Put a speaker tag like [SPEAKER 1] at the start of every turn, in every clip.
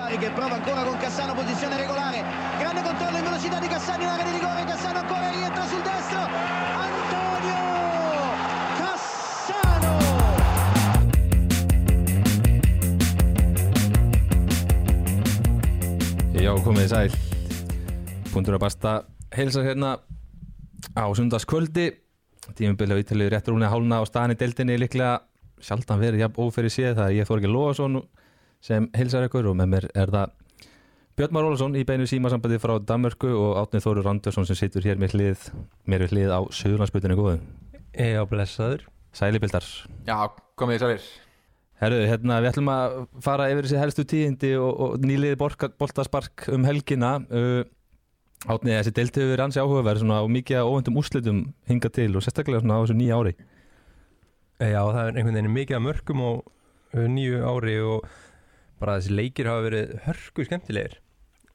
[SPEAKER 1] Bari che prova ancora con Cassano, posizione regolare. Grande controllo in velocità di Cassano in area di rigore. Cassano ancora rientra sul destro. Antonio Cassano!
[SPEAKER 2] Já, komið þið sæl Puntur að basta heilsa hérna á sundarskvöldi Tímabilið á Ítalið rétt rúnið hálna á staðan í deildinni líklega sjaldan verið jafn óferið séð það ég Þorgir Lóðarsson sem heilsar ykkur og með mér er það Björn Már Ólafsson í beinu símasambandi frá Danmörku og Átnið Þóru Randursson sem situr hér með hlið, mér við hlið á Suðurlandsbutinu góðu.
[SPEAKER 3] Já, blessaður.
[SPEAKER 2] Sælibildar
[SPEAKER 4] Já, komið þið sælir.
[SPEAKER 2] Herru, hérna við ætlum að fara yfir þessi helstu tíðindi og, og nýliði boltaspark um helgina. Uh, Átnið þessi deilti hefur verið ansi áhugaverð svona, og mikið óvendum úrslitum hinga til og sérstaklega svona á þessu nýja ári.
[SPEAKER 3] Já, það er einhvern veginn mikið að mörgum á uh, nýju ári og bara þessi leikir hafa verið hörku skemmtilegir.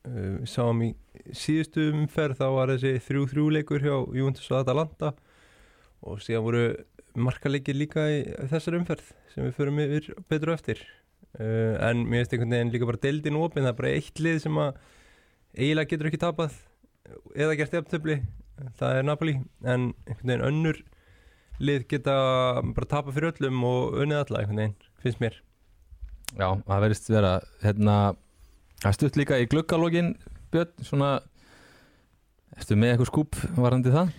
[SPEAKER 3] Uh, sáum í síðustu umferð þá var þessi þrjú-þrjú leikur hjá Juventus og Atalanta og síðan voru markaleikir líka í þessar umferð sem við förum yfir betur og eftir. Uh, en mér finnst einhvern veginn líka bara deildin opinn, það er bara eitt lið sem að eiginlega getur ekki tapað eða gert eftirtöfli, það er Napoli. En einhvern veginn önnur lið geta bara tapa fyrir öllum og unnið alla einhvern veginn, finnst mér
[SPEAKER 2] Já, það verðist vera hérna, það stutt líka í gluggalógin Björn, svona Ertu með eitthvað skúp varandi það?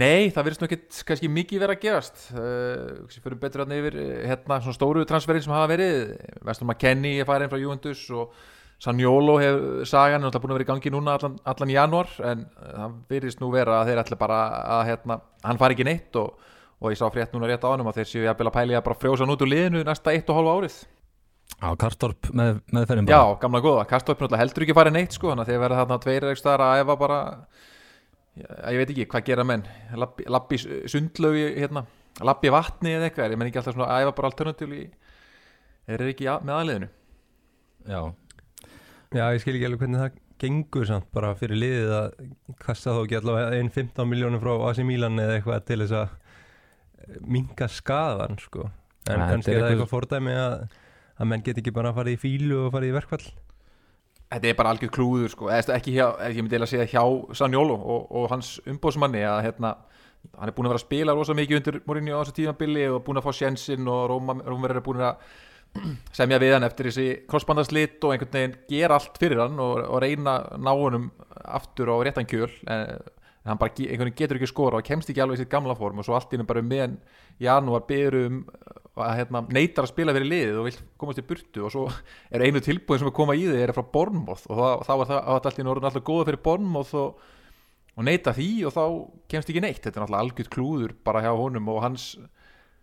[SPEAKER 4] Nei, það verðist ekkert kannski mikið verið að gerast. Uh, fyrir betur að nefnir hérna svona stóru transferin sem hafa verið. Vestur McKennie er farin frá Juventus og Sanjolo hefur sagan er alltaf búin að vera í gangi núna allan, allan í januar en það verðist nú vera að þeir ætla bara að hérna, hann fari ekki neitt og, og ég sá frétt núna rétt á hann að þeir séu jafnvel að pæli að bara frjósa hann út úr liðinu næsta eitt og hálfa árið
[SPEAKER 2] Já, Karstorp með, meðferðin
[SPEAKER 4] Já, gamla góða, Kastorp náttúrulega heldur ekki farið neitt sko, þannig að þeir verða þarna tveir ekki staðar að æfa bara. Ég veit ekki, hvað gera menn? Lappi, lappi sundlögi hérna, lappi vatni eða eitthvað, ég menn ekki alltaf svona að æfa bara alternatíl í þeir eru ekki að, með aðliðinu?
[SPEAKER 2] Já,
[SPEAKER 3] Já, ég skil ekki alveg hvernig það gengur samt bara fyrir liðið að kasta þó ekki allavega einn 15 miljónum frá AC Milan eða eitthvað til þess að minka skadan sko. En kannski
[SPEAKER 2] þetta er
[SPEAKER 3] er það
[SPEAKER 2] eitthvað-
[SPEAKER 3] eitthvað fordæmi að, að menn get ekki bara að fara í fílu og fara í verkfall?
[SPEAKER 4] Þetta er bara algjör klúður sko, eða ekki hjá, ég myndi eiginlega að segja hjá Sanjólo og, og hans umbóðsmanni að hérna, hann er búin að vera að spila rosa mikið undir Mourinho á þessu tímabili og búin að fá sjensinn og Rómverður er búin að semja við hann eftir þessi krossbandaslit og einhvern veginn gera allt fyrir hann og, og reyna að ná honum aftur á réttan kjöl. En hann bara einhvern veginn getur ekki skora og kemst ekki alveg í sitt gamla form og svo allt innum bara meðan janúar byrju um að hérna, neytar að spila fyrir liðið og vill komast í burtu og svo er einu tilbúin sem er koma í þig er frá Bornmoth og þá, þá var það þá var þetta allt í norðun alltaf góða fyrir Bornmoth og, og neyta því og þá kemst ekki neitt. Þetta er náttúrulega algjört klúður bara hjá honum og hans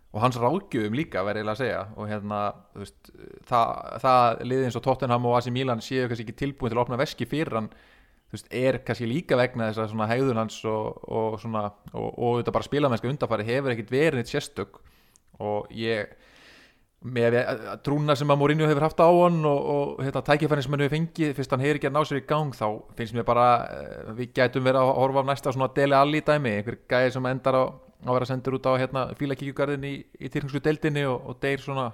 [SPEAKER 4] og hans ráðgjöfum líka verið eiginlega að segja. Og hérna veist, það, það liðið eins og Tottenham og AC Milan séu kannski ekki tilbúin til að opna veski fyrir hann veist, er kannski líka vegna þess að hegðun hans og, og og, og þetta bara spilamennska undarfæri hefur ekkit verið neitt sérstök og ég með að- að trúna sem að Mourinho hefur haft á hann og, og hérna, tækifærin sem hann hefur fengið fyrst hann hefur ekki að ná sér í gang þá finnst mér bara eh, við gætum verið að horfa á næsta svona Dele Alli dæmi einhver gæði sem endar á að vera sendur út á hérna, fílakíkjugarðin í, í týrkingsku deildinni og, og deyr svona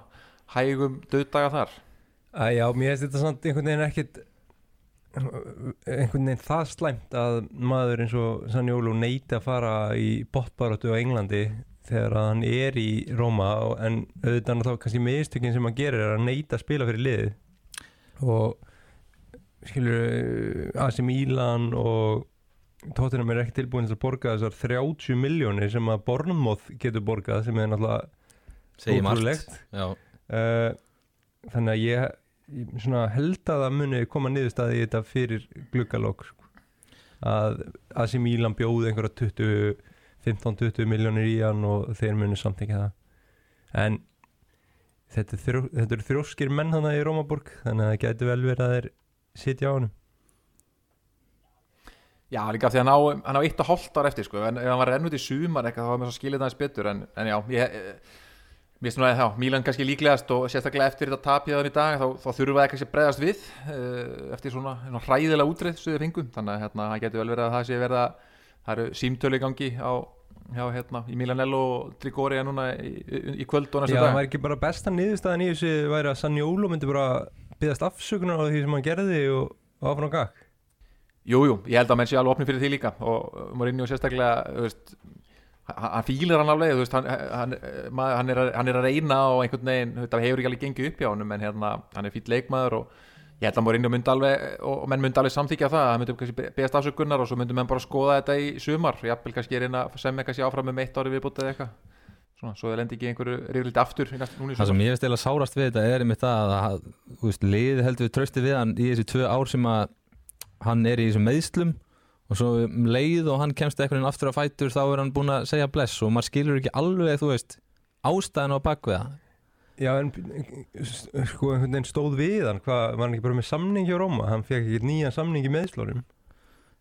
[SPEAKER 4] hægum döðdaga þar.
[SPEAKER 3] Æ, Já, mér finnst þetta samt einhvern veginn ekkit einhvern veginn það slæmt að maður eins og Sanjólu neyti að fara í botbaratu á Englandi þegar hann er í Róma en auðvitað þá kannski mistökin sem hann gerir er að neita að spila fyrir liðið og skilur AC Milan og Tottenham er ekki tilbúin til að borga þessar 30 miljónir sem að Bournemouth getur borgað sem er náttúrulega Ótrúlegt. Uh, þannig að ég, ég held að það muni koma niðurstaði í þetta fyrir gluggalokk sko. að AC Milan bjóði einhverja 20 15-20 miljónir í hann og þeir muni samþykja það. En þetta, þrjó, þetta eru þrjóskir menn hann í Rómaborg þannig að það gæti vel verið að þeir sitja á hann
[SPEAKER 4] Já, líka því að hann á, hann á eitt og hálft ár eftir sko. en ef hann var enn út í sumar eitthvað þá var mér svo skilið það eins betur. En, en já, ég Mér finnst nú að já, Mílan kannski líklegast og sérstaklega eftir þetta tapið hann í dag þá, þá þurfa það kannski að bregðast við uh, eftir svona, svona hræðilega útreið sem þið fengum. Þannig að hérna, það getur vel verið að það sé verið að það eru símtölu í gangi á, já, hérna, í Milanello og Trigoria núna í, í, í kvöld og
[SPEAKER 3] Já,
[SPEAKER 4] næsta
[SPEAKER 3] það
[SPEAKER 4] dag
[SPEAKER 3] væri ekki bara besta niðurstaðan í þessu væri að Sanjólu myndi bara byggðast afsökunar á því sem hann gerði og, og áfram á gag
[SPEAKER 4] Jú, jú, ég held að menn sé alveg opni fyrir því líka og Mourinho sérstaklega veist, hann hann fílar hann alveg veist, hann, hann, hann, er að, hann er að reyna og einhvern veginn, það hefur ekki alveg gengið upp hjá honum en hérna, hann er fýll leikmaður og ég held að Mourinho myndi alveg og og menn myndi alveg samþykja það, hann myndi kannski beðast afsökunar og svo myndi menn bara skoða þetta í sumar. Jafnvel kannski er að semja kannski áfram með eitt ári viðbútið eða eitthvað. Svona, svo það lendi ekki einhverju reyðliti aftur í næst, núna í
[SPEAKER 2] Það sem ég veist eða sárast við þetta er einmitt það að að, þú veist, lið heldur við trösti við hann í þessi tvö ár sem að hann er í þessum meðslum og svo um leið og hann kemst eitthvað inn aftur á fætur þá er hann búinn að segja bless og maður skilur ekki alveg, þú veist ástæðan á bakvið það
[SPEAKER 3] Já, en sko einhvern veginn stóð við hann. Hvað, var hann ekki bara með samning hjá Róma? Hann fekk ekki nýjan samning í meðslórum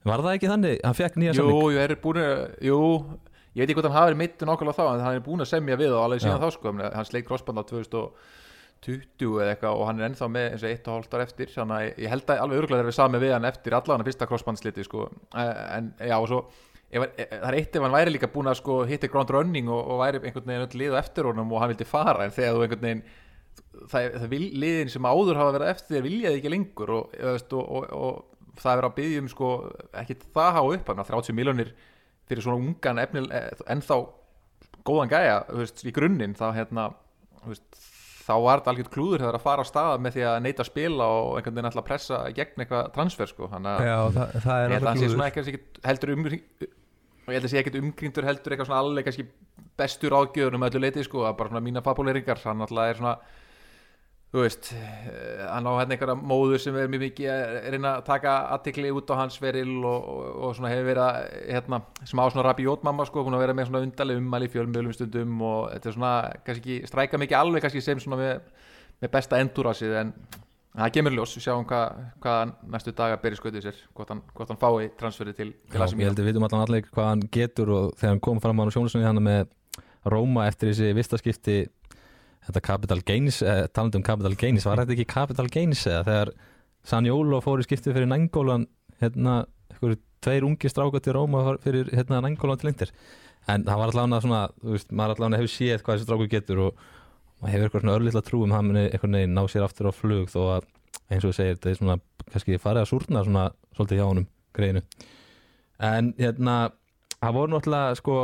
[SPEAKER 2] Var það ekki þannig? Hann fekk nýja
[SPEAKER 4] Jú,
[SPEAKER 2] samning?
[SPEAKER 4] Jú, er búin að, jú ég veit ekki hvort hann hafi verið mittu nokkulega þá en hann er búin að semja við og alveg síðan
[SPEAKER 2] Já.
[SPEAKER 4] þá sko. Ég meina, hann sleik crossband á 2020 eða eitthvað og hann er ennþá með eins og eitt og hálft ár eftir. Þannig að ég held að alveg örgulega þegar við sami við hann eftir allan að fyrsta crossbandsliti sko. Eh, en já og svo ef, hann- eh, það er eitt ef hann væri líka búin að sko hitti ground running og, og væri einhvern veginn öll lið á eftir honum og hann vildi fara en þegar þú einhvern veginn það, það vil, liðin sem áður hafa verið eftir þér viljaði ekki lengur og, veist, og, og, og það er verið að byggja um sko, ekki það hafa upp þannig að 30 miljonir fyrir svona ungan efnil, ennþá góðan gæja veist, í grunninn þá, hérna, veist, þá var þetta algjört klúður þegar að fara á staða með því að neyta að spila og einhvern veginn alltaf pressa gegn eitthvað transfer sko. þannig að
[SPEAKER 3] það, það er
[SPEAKER 4] hann ekki, ekki heldur umring og ég held að sé ekkert umgríndur heldur eitthvað svona alveg kannski bestur ágjöður um öllu leiti sko, að bara svona mína fabuleringar hann alltaf er svona þú veist, eh, hann á hérna einhverja móður sem er mjög mikið að reyna að taka aðtikli út á hans veril og, og, og svona hefur verið að, hérna, sem á svona rabiót mamma sko, hún að vera með svona undarleg ummæli fjölmjölum stundum og þetta er svona kannski ekki stræka mikið alveg kannski sem svona með, með besta endurásið en það kemur í ljós, við sjáum hvað, hvað næstu daga beri skötið sér, hvort hann, hvort hann fái transferið til, til
[SPEAKER 2] Já,
[SPEAKER 4] AC
[SPEAKER 2] ég
[SPEAKER 4] Milan.
[SPEAKER 2] held að við vitum allan allir hvað hann getur og þegar hann kom fram á sjónastunni hann með Róma eftir þessi vistaskipti þetta Capital Gains, eh, talandi um Capital Gains var þetta ekki Capital Gains eða þegar Sanjólo fór í skipti fyrir Nængólan hérna, einhverju tveir ungi stráka til Róma fyrir hérna Nængólan til Inter en það var allavega svona, þú veist, maður allavega hefur séð hvað þessi stráku getur og maður hefur eitthvað svona örlítla trú um hann einhvern veginn ná sér aftur á flug þó að eins og þú segir, þetta er svona kannski farið að súrna svona svolítið hjá honum greinu en hérna það voru náttúrulega sko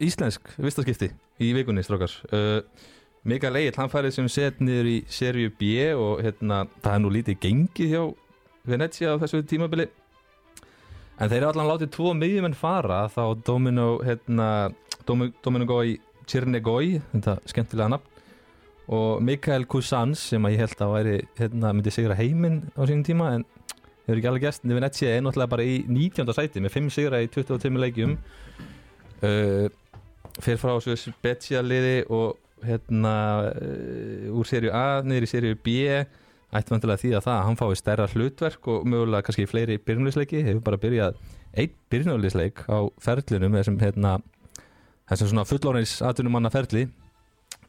[SPEAKER 2] íslensk vistaskipti í vikunni strókar uh, Mikael Egil, hann færið sem set niður í serju B og hérna það er nú lítið gengið hjá Venezia á þessu tímabili. En þeir eru allan látið tvo miðjumenn fara þá Domino hérna, Domi- Domino Gói Čirnegói þetta skemmtilega nafn. Og Mikael Cousins sem að ég held að væri hérna, myndi sigra heiminn á sínum tíma en hefur ekki alveg gæst en Venezia er náttúrulega bara í 19. sæti með 5 sigra í 22 leikjum. Uh, fyrir frá þessu specialiði og hérna uh, úr serju A niður í serju B. Ætti vantilega því að það að hann fái stærra hlutverk og mögulega kannski fleiri byrjunleisleiki hefur bara byrjað einn byrjunleisleik á ferlinu með þessum hérna þessum svona fullorins atvinnumanna ferli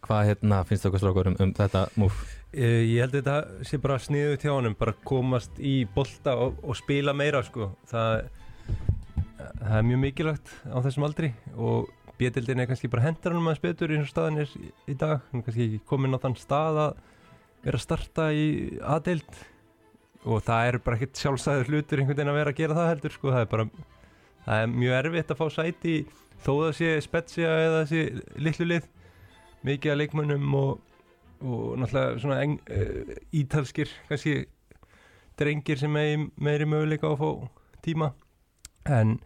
[SPEAKER 2] hvað hérna finnst það okkur strákur um, um þetta múf?
[SPEAKER 3] Ég held að þetta sé bara sniðu til honum bara komast í bolta og, og spila meira sko. Það, það er mjög mikilvægt á þessum aldri og B-dildin er kannski bara hendar hann maður betur eins og staðan er í, í dag. Hann er kannski komin á þann stað að vera að starta í A-dild og það er bara ekkert sjálfsæður hlutur einhvern veginn að vera að gera það heldur sko. Það er bara það er mjög erfitt að fá sæti þó það sé spetsja eða sé litlu lið mikið að leikmönnum og og náttúrulega svona eng, uh, ítalskir kannski drengir sem meiri möguleika á að fá tíma. En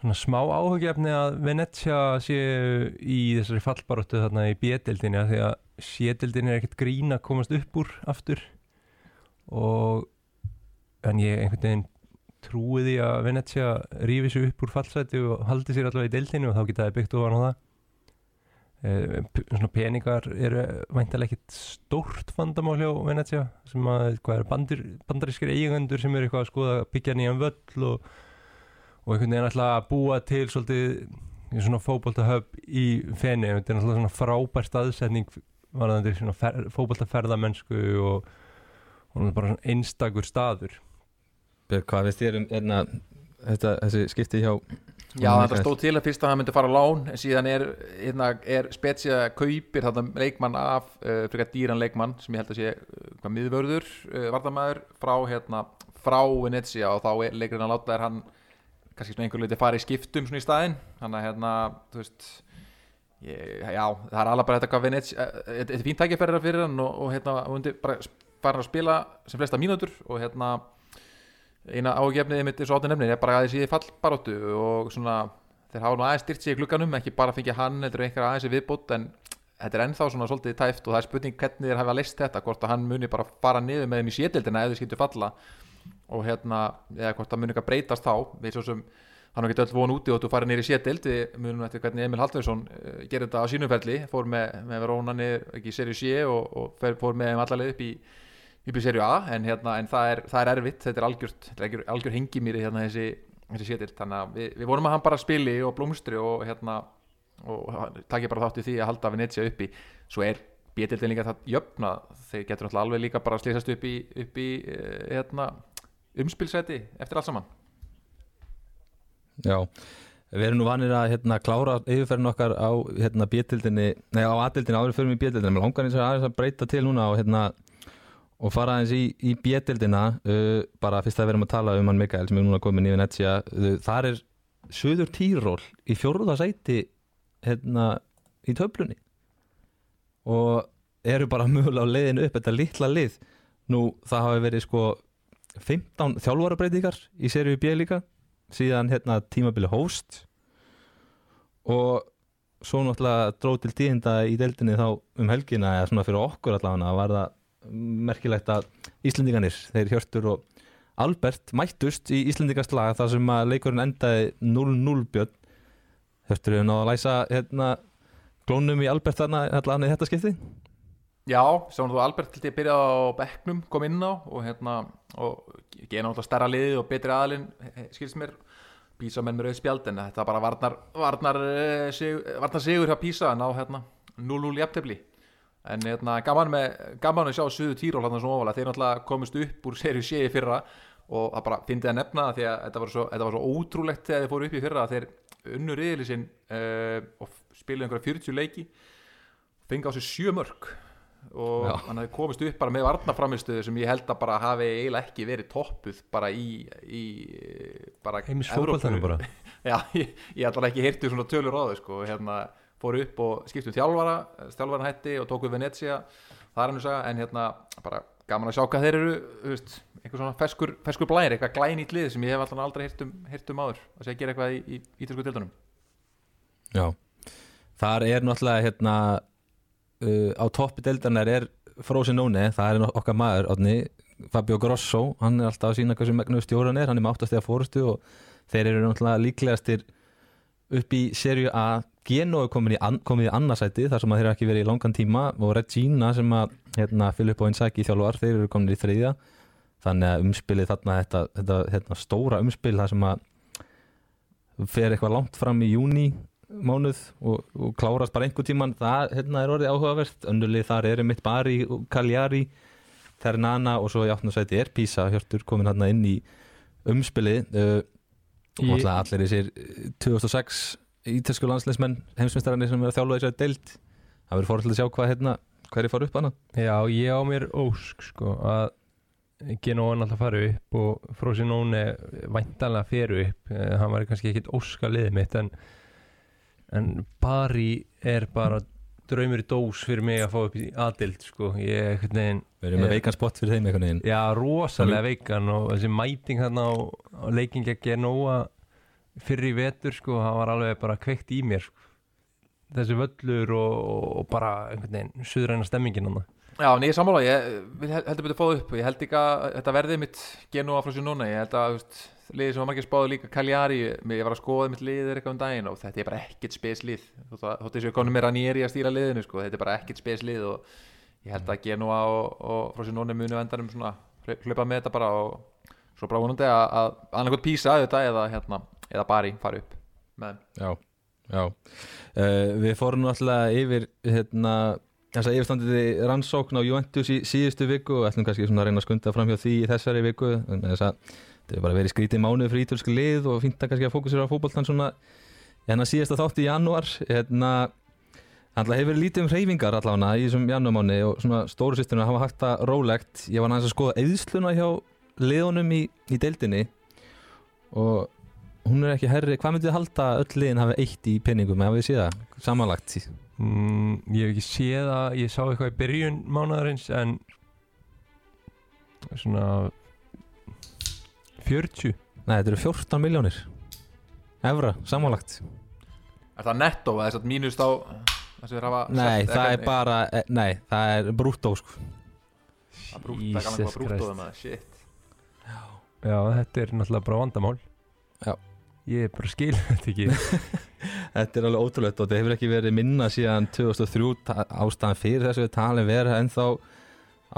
[SPEAKER 3] svona smá áhugjefni að Venezia séu í þessari fallbaróttu þarna í B-deildinni af því að C-deildinni er ekkert grín að komast upp úr aftur. Og en ég einhvern veginn trúi því að Venezia rífi sig upp úr fallsæti og haldi sér allavega í deildinni og þá geta það byggt ofan á það. Eh, svona peningar eru væntalega ekkit stórt vandamál hjá Venezia sem að hvað er bandir, bandarískir eigandur sem eru eitthvað að skoða að byggja nýjan völl og, og einhvern veginn ætla að búa til svolítið svona fótboltahöf í feni. Þetta er náttúrulega svona frábær staðsetning varðandi svona fer, fótboltaferðamennsku og, og bara einstakur staður
[SPEAKER 2] Björn, hvað veist þér um hérna, þetta, þessi skipti hjá
[SPEAKER 4] Já, þetta stóð til að fyrst að hann myndi fara á lán en síðan er, hérna, er Spezia kaupir þarna leikmann af uh, frekar dýran leikmann sem ég held að sé uh, miðvörður, uh, vartamæður frá, hérna, frá Venezia og þá er leikurinn að láta þær hann kannski svona einhver leiti fara í skiptum svona í staðinn. Þannig að hérna, þú veist ég, já, það er alveg bara þetta hvað Venezia, þetta er fínt tækifæri fyrir hann og, og hérna, hún myndi bara fara að spila sem flesta mínútur og hérna eina ágefniði mitt er svo áttu nefnir er bara að þessi fallbaróttu og svona þeir hafa nú aðeins styrt sig í glugganum ekki bara fengið hann eða einhver aðeins í viðbútt en þetta er ennþá svona svolítið tæft og það er spurning hvernig þeir hafa að list þetta hvort að hann muni bara fara niður með þeim í sétildina ef þeir skiptu falla og hérna, eða hvort það muni eitthvað breytast þá. Við svo sem hann ekki öll von úti og þú farið niður í sétild við munum eftir hvernig Emil Hallfjörnsson uh, gerir þetta á sínumferli fór með, með Upp í serju A en, hérna, en það, er, það er erfitt, þetta er algjört, algjör, algjör hengimýri hérna þessi, þessi sétill þannig að við, við vorum að hann bara spili og blómstri og hérna og takk ég bara þátt í því að halda Venetia uppi svo er bétildin líka það jöfna þeir getur náttúrulega alveg líka bara að slýsast upp í, upp í hérna, umspilsæti eftir allt saman.
[SPEAKER 2] Já, við erum nú vanir að hérna, klára yfirferðin okkar á hérna, bétildinni, nei á aðildinni áður fyrir mig bétildinni, mér langar eins og aðeins að breyta til núna og hérna og fara aðeins í, í bjettildina uh, bara fyrst að við erum að tala um hann Mikael sem er núna komin í Venetia uh, þar er Suður Týról í fjóruða sæti hérna í töflunni. Og eru bara mögulega á leiðinu upp þetta litla lið. Nú það hafi verið sko 15 þjálfarabreitingar í seríu B líka. Síðan hérna tímabili host og svo náttúrulega dróð til tíðinda í deildinni þá um helgina eða svona fyrir okkur allavega var það merkilegt að Íslendinganir, þeir Hjörtur og Albert mættust í Íslendingast lag þar sem að leikurinn endaði 0-0 björn. Hjörtur hefur náðu að læsa hérna glónum í Albert þarna hérna þetta skipti
[SPEAKER 4] Já, sáum þú Albert til því að byrja á bekknum kom inn á og hérna og geða náttúrulega stærra liði og betri aðalinn skilst mér. Písa menn með rauð spjald en þetta bara varnar, varnar, sigur, varnar sigur hjá Písa að ná hérna 0-0 jafntefli en hérna, gaman, með, gaman að sjá Suðu Týról hann svona ofalega, þeir náttúrulega komist upp úr serju séi fyrra og það bara fyndi að nefna því að þetta var svo, þetta var svo ótrúlegt þegar þeir fóru upp í fyrra þeir unnur riðli sinn uh, og spilaði einhverja 40 leiki fengi á sig sjö mörg og hann hefði komist upp bara með varnaframistuðu sem ég held að bara hafi eiginlega ekki verið toppuð bara í, í bara
[SPEAKER 3] heimis fólkváltanum bara.
[SPEAKER 4] Já, ég, ég ætla ekki hirtið svona tölur á þau sko, hérna fóru upp og skiptum þjálfara þjálfara hætti og tóku Venecia það er hann að segja, en hérna bara gaman að sjá hvað þeir eru, veist, einhver svona feskur, feskur blæri, eitthvað glænýtt lið sem ég hef alltaf aldrei hirt um, um áður. Að segja gera eitthvað í, ítalsku tildunum
[SPEAKER 2] Já, þar er náttúrulega hérna uh, á toppi dildanar er Frosinone, það er okkar maður átni, Fabio Grosso, hann er alltaf að sína hvað sem megnuð stjóran er, hann er með áttast eða fórustu og þeir eru náttúrulega líklegastir upp í serju A. Geno komin í, an, komið í annarsæti þar sem þeir ekki verið í langan tíma og Regina sem að hérna, Filip og Inzaghi þjálfar þeir eru komin í þriðja. Þannig að umspilið þarna þetta, þetta hérna, stóra umspil þar sem að fer eitthvað langt fram í júni mánuð og, og klárast bara einhver tíman það hérna, er orðið áhugavert. Önnulið þar eru mitt Bari og Cagliari Ternana og svo í áttnarsæti er Pisa Hjörtur komin hérna inn í umspilið. Uh, og í... allir sér 2006 ítesku landsleismenn heimsmyndstararnir sem er að þjálfa þessari deilt það verður fórhald að sjá hvað hérna hverju fara upp hana
[SPEAKER 3] Já, ég á mér ósk sko að Genóan alltaf fara upp og Frosinone væntanlega feru upp. Eh, hann var kannski ekkit óska liðið mitt en, en Bari er bara draumur í dós fyrir mig að fá upp í aðild sko. Ég er
[SPEAKER 2] Við erum með veikan spott fyrir þeim veginn?
[SPEAKER 3] Já, rosalega veikan og þessi mæting hérna á, á leikingja Genóa fyrir í vetur sko, það var alveg bara kveikt í mér sko. þessi völlur og, og bara einhvern veginn suðræna stemmingin hann
[SPEAKER 4] Já, en ég er sammála, ég heldur betur fóð upp. Ég held ekki að þetta verði mitt genú af frá sér núna, ég held að veist, liðið sem var margir spáðu líka Cagliari ég var að skoða mitt liðir eitthvað um daginn og þetta er bara ekkert speslið þóttu þess að ég konum með Ranieri að stýra liðinu sko, þetta er bara ekkert speslið og ég held að genúa og, og frá sér núna munu endanum svona hlaupa með þetta bara og svo bara vonandi að, að annarkot písa auðvitað eða hérna eða bari fara upp með
[SPEAKER 2] Já, já. Uh, Við fórum náttúrulega yfir hérna, þess að yfirstandið rannsókn á Juventus í síðustu viku og ætlum kannski að reyna að skunda fram hjá því í þessari viku en þess að þetta er bara verið skrítið mánuð fyrir ítölsku lið og fínt að kannski að fókusera á fótboltan svona hérna síðasta þátt í janúar hérna Þannig hefur lítið um hreyfingar allavega í þessum janúarmáni og svona stóru sýsturinn hafa hægt það rólegt. Ég var næst að skoða eðsluna hjá liðunum í, í deildinni og hún er ekki herri. Hvað myndið halda að öll liðin hafi eitt í penningum eða við séð það samanlagt?
[SPEAKER 3] mm, Ég hef ekki séð að ég sá eitthvað í byrjun mánadarins en svona 40
[SPEAKER 2] Nei, þetta eru 14 miljónir evra samanlagt.
[SPEAKER 4] Er það netto eða þess að mínust á það sem þeir hafa
[SPEAKER 2] Nei,
[SPEAKER 4] selt?
[SPEAKER 2] það
[SPEAKER 4] Ekki-
[SPEAKER 2] er bara, eh, nei, það er brúttó sko.
[SPEAKER 4] Það brútt, það er gaman
[SPEAKER 3] Jesus
[SPEAKER 4] hvað brúttóðum
[SPEAKER 3] Christ.
[SPEAKER 4] að shit
[SPEAKER 3] Já, þetta er náttúrulega bara vandamál
[SPEAKER 2] Já.
[SPEAKER 3] Ég bara skil þetta ekki
[SPEAKER 2] Þetta er alveg ótrúlegt og þetta hefur ekki verið minna síðan 2003 ta- ástæðan fyrir þessu við talin vera ennþá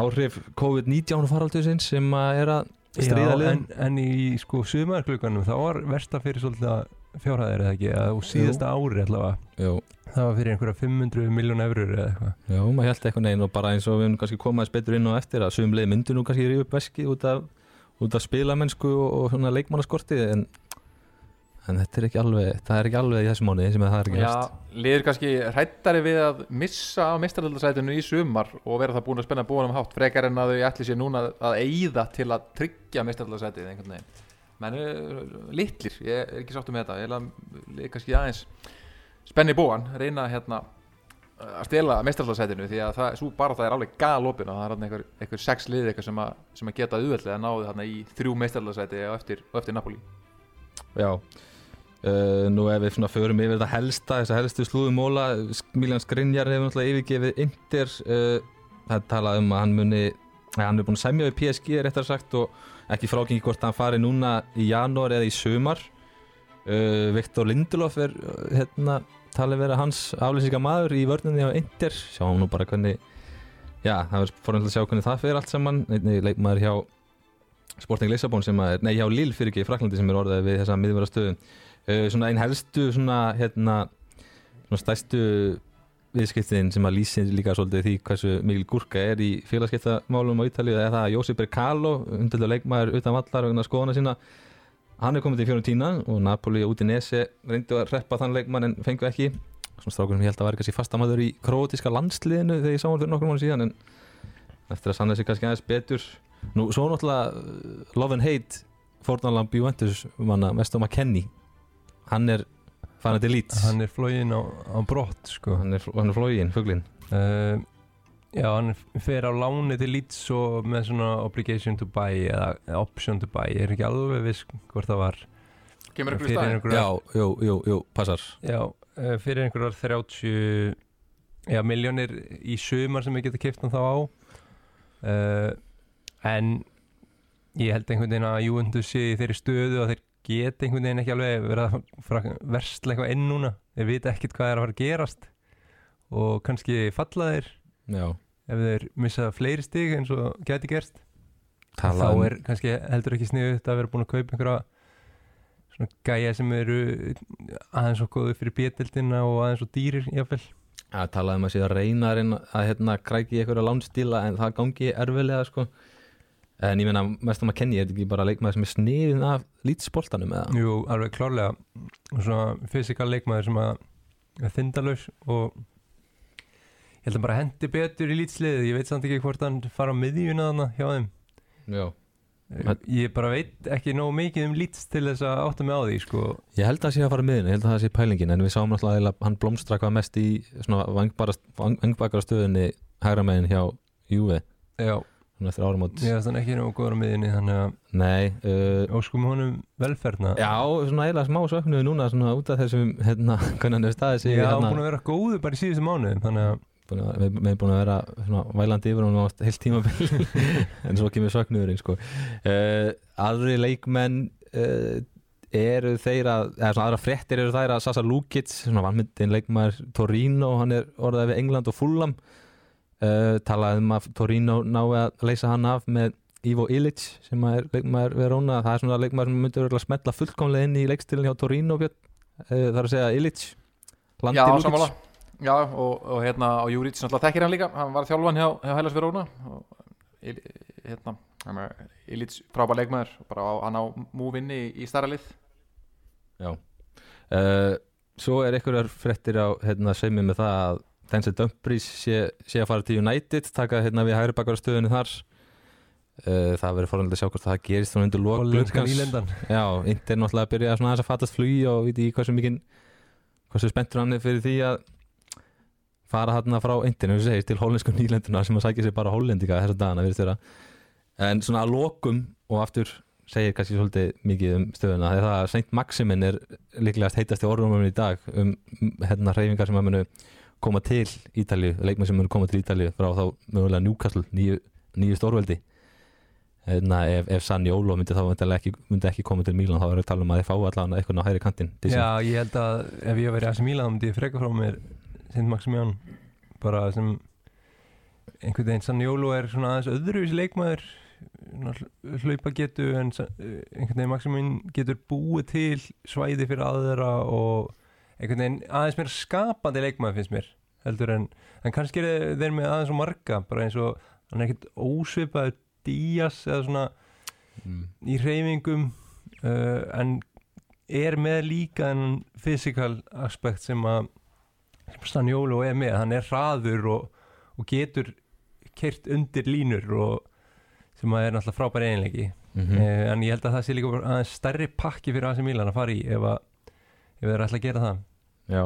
[SPEAKER 2] áhrif COVID-19 faraldusins sem að er að stríða
[SPEAKER 3] Já,
[SPEAKER 2] liðum.
[SPEAKER 3] en, en í sko sumarklukkanum þá var versta fyrir svolítið fjárhæðir eða ekki eða úr síðasta ári allavega.
[SPEAKER 2] Jú,
[SPEAKER 3] það var fyrir einhverja 500 miljón eurur eða eitthvað.
[SPEAKER 2] Jú, maður held eitthvað neginn og bara eins og við höfum kannski komaðis betur inn á eftir að sum leið myndu nú kannski rífa upp veski út af, út af spilamennsku og, og svona leikmannaskorti en, en þetta er ekki alveg það er ekki alveg í þessu mánuði sem að það er ekki
[SPEAKER 4] Já,
[SPEAKER 2] hefst
[SPEAKER 4] liður kannski hrættari við að missa á mestaraldasætinu í sumar og vera það búin að spenna búin um hátt frekar en að þau ætli sér núna að eyða til að tryggja mestaraldasætið einhvern veginn. Menn uh, litlir, ég er ekki sáttu með þetta. Ég er að kannski aðeins spenni búan, reyna hérna að stela mestaraldasætinu því að það, svo bara það er alveg galopin og það er þarna einhver, einhver sex lið eitthvað sem, sem að geta auðveldlega náðu þarna í þrjú mestaraldasæti og eftir, og eftir Napoli.
[SPEAKER 2] Já Uh, nú ef við svona förum yfir þetta helsta þess að helstu slúðum móla. Miljan Skrinjar hefur náttúrulega yfirgefið Inter uh, það er talað um að hann muni að hann er búin að semja við PSG réttar sagt og ekki frágengi hvort hann fari núna í janúar eða í sumar. Uh, Viktor Lindelof er hérna talið vera hans aflýsinga maður í vörnunni á Inter. Sjáum nú bara hvernig já, það verður fórhundlega að sjá hvernig það fyrir allt saman. Einnig leikmaður hjá Sporting Lissabon sem er, nei hjá Lille fyrir ekki í Fraklandi sem er orðið við þessa uh, svona einn helstu svona hérna svona stærstu viðskiptin sem að lýsi líka svolítið því hversu mikil gúrka er í félagskiptamálum á Ítalíu eða það að Jósef Bercalo undirlega leikmaður utan vallar vegna skoðana sína hann er komið til Fiorentina og Napoli og Udinese reyndu að reppa þann leikmann en fengu ekki. Svona strákur sem ég held að var kannski fastamæður í krótiska landsliðinu þegar ég sá hann fyrir nokkur mánu síðan en eftir að sanna sig kannski aðeins betur. Nú svo náttúrulega uh, Love and Hate fórnalamb Juventus manna Mesto McKennie hann er fann til Leeds.
[SPEAKER 3] Hann er flógin á, á brott sko.
[SPEAKER 2] Hann er, hann er flógin, fuglin
[SPEAKER 3] uh, Já, hann fer á láni til Leeds og með svona obligation to buy eða option to buy, ég er ekki alveg viss hvort það var.
[SPEAKER 4] Kemur ykkur í
[SPEAKER 3] einhverjar,
[SPEAKER 2] já, jú, jú, jú, passar.
[SPEAKER 3] Já, uh, fyrir einhverjar 30 já, miljónir í sumar sem við getum kipt hann þá á. Uh, en ég held einhvern veginn að Juventus sé í þeirri stöðu að þeir geta einhvern veginn ekki alveg verið að versla eitthvað inn núna. Þeir vita ekkert hvað er að fara að gerast og kannski falla þeir
[SPEAKER 2] já,
[SPEAKER 3] ef þeir missa fleiri stig eins og geti gerst.
[SPEAKER 2] Tala
[SPEAKER 3] þá
[SPEAKER 2] um
[SPEAKER 3] er kannski heldur ekki sniðut að vera búin að kaupa einhverja svona gæja sem eru aðeins og góðu fyrir bjöldina og aðeins og dýrir jáfnvel
[SPEAKER 2] að tala um að að reyna að, reyna að hérna, kræki í einhverja lánstíla en það gangi erfilega sko. En ég meina mest um að kenni er þetta ekki bara leikmaður sem er sniðin af lítspoltanum eða?
[SPEAKER 3] Jú, alveg klárlega. Svona fysikal leikmaður sem er þindalaus og ég held að bara hendi betur í lítslið ég veit samt ekki hvort hann fara á miðjuna þarna hjá þeim.
[SPEAKER 2] Já. Men-
[SPEAKER 3] ég bara veit ekki nógu mikið um líts til þess að átta mig á því sko.
[SPEAKER 2] ég held að það sé að fara miðinu, ég held að það sé pælingin en við sáum náttúrulega að hann blómstra hvað mest í svona vangbakara stöðunni hægra megin hjá Juve.
[SPEAKER 3] Já,
[SPEAKER 2] svona eftir árum átt
[SPEAKER 3] veist hann ekki nógu góður á miðjunni þannig að
[SPEAKER 2] nei, uh,
[SPEAKER 3] óskum honum velferna
[SPEAKER 2] já, svona eiginlega smá söknuði núna svona út af þessum hérna, hvernig hann er staðið sig
[SPEAKER 3] Já,
[SPEAKER 2] hérna,
[SPEAKER 3] búin að vera góður bara í síðustu mánuðum þannig að
[SPEAKER 2] við, við erum búin að vera svona vælandi yfir og nátt heilt tímabil. En svo kemur söknuðurinn sko. uh, aðri leikmenn uh, eru þeir að eða svona aðra fréttir eru þær að Sasa Lukic svona vannmyndin leikmaður Torino hann er orðað við England og Fulham uh, talaði um að Torino nái að leysa hann af með Ivo Ilic sem er leikmaður Verona. Það er svona leikmaður sem myndi verið að smetla fullkomlega inn í leikstilin hjá Torino uh, það er að segja Ilic Landi Lukic.
[SPEAKER 4] Já, og, og hérna og Júrits náttúrulega þekkir hann líka. Hann var þjálfan hjá, hjá Hellas Verona. Og hérna Ilits frábær leikmaður bara á, hann á múvinni í, í starra lið.
[SPEAKER 2] Já. Uh, Svo er einhverjar fréttir á hérna, seimi með það að Denzel Dumfries sé, sé að fara til United taka hérna við hægri bakara stöðunni þar. Uh, það verður forhaldið að sjá hvort það gerist svona undir
[SPEAKER 3] nýlendan.
[SPEAKER 2] Já, Inter náttúrulega að byrja svona aðeins að fatast flugi og veit ég hversu mikið hversu spenntur hann er fyrir því að fara hérna frá Inter til hollensku nýlenduna sem að sækja sér bara hollendika þessa dagana virðist vera. En svona að lokum og aftur segir kannski svolítið mikið um stöðuna þegar það að Saint Maximin er líklegast heitast í orðunum í dag um hérna hreyfingar sem að munu koma til Ítalju, leikmenn sem munu koma til Ítalju frá þá mögulega Newcastle nýju, nýju stórveldi hérna, ef, ef Sanni Ólo myndi þá ekki, myndi ekki koma til Mílan þá er að tala um að þeir fá allavega eitthvað á hægri sín.
[SPEAKER 3] Já, ég held að ef ég væri aðeins Mílan myndi ég freka frá mér Sint Maximján bara sem einhvern veginn Sanjólu er svona aðeins öðruvis leikmaður hlaupa getu en einhvern veginn Maximján getur búið til svæði fyrir aðra og einhvern veginn aðeins meira skapandi leikmaður finnst mér heldur en, en kannski er þeir með aðeins og marga bara eins og hann er ekkert ósvipaður Díaz eða svona
[SPEAKER 2] mm.
[SPEAKER 3] í hreyfingum uh, en er með líka en physical aspekt sem að Stanjólu er með, hann er hraður og, og getur kert undir línur og sem að er náttúrulega frábær eiginleiki.
[SPEAKER 2] Mm
[SPEAKER 3] uh, en ég held að það sé líka aðeins stærri pakki fyrir AC Milan að fara í ef, að, ef þeir ætla að gera það
[SPEAKER 2] Já,